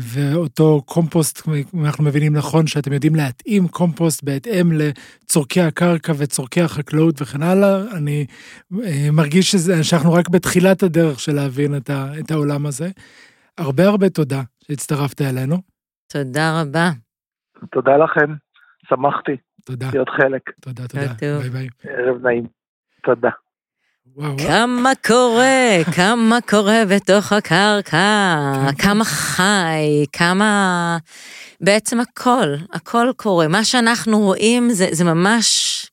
ואותו קומפוסט, אם אנחנו מבינים נכון, שאתם יודעים להתאים קומפוסט בהתאם לצורכי הקרקע וצורכי החקלאות וכן הלאה, אני אה, מרגיש שזה, שאנחנו רק בתחילת הדרך של להבין את, ה, את העולם הזה. הרבה הרבה תודה שהצטרפת אלינו. תודה רבה. תודה לכם, שמחתי תודה, להיות חלק. תודה, תודה. ביי ביי. ערב נעים. תודה. וואו. כמה קורה, כמה קורה בתוך הקרקע, כן, כן. כמה חי, כמה... בעצם הכל, הכל קורה. מה שאנחנו רואים זה, זה ממש,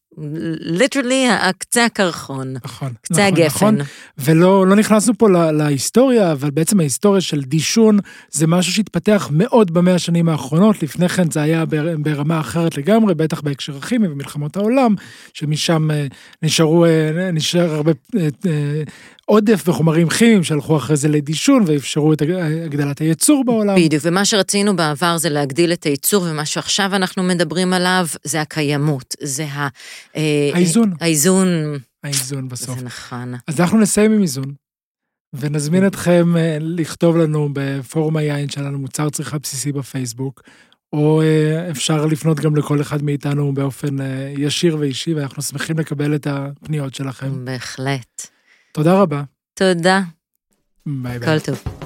ליטרלי, קצה הקרחון, נכון. קצה נכון, נכון. הגפן. ולא לא נכנסנו פה לה, להיסטוריה, אבל בעצם ההיסטוריה של דישון זה משהו שהתפתח מאוד במאה השנים האחרונות, לפני כן זה היה בר, ברמה אחרת לגמרי, בטח בהקשר הכימי ומלחמות העולם, שמשם אה, נשארו, אה, נשאר הרבה אה, עודף בחומרים כימיים שהלכו אחרי זה לדישון ואפשרו את הג- הגדלת הייצור בעולם. בדיוק, ומה שרצינו בעבר זה להגדיל את הייצור, ומה שעכשיו אנחנו מדברים עליו זה הקיימות, זה ה... אה, האיזון. האיזון, האיזון בסוף. זה נכון. אז אנחנו נסיים עם איזון, ונזמין אתכם אה, לכתוב לנו בפורום היין שלנו מוצר צריכה בסיסי בפייסבוק, או אה, אפשר לפנות גם לכל אחד מאיתנו באופן ישיר ואישי, ואנחנו שמחים לקבל את הפניות שלכם. בהחלט. תודה רבה. תודה, ביי ביי. כל טוב.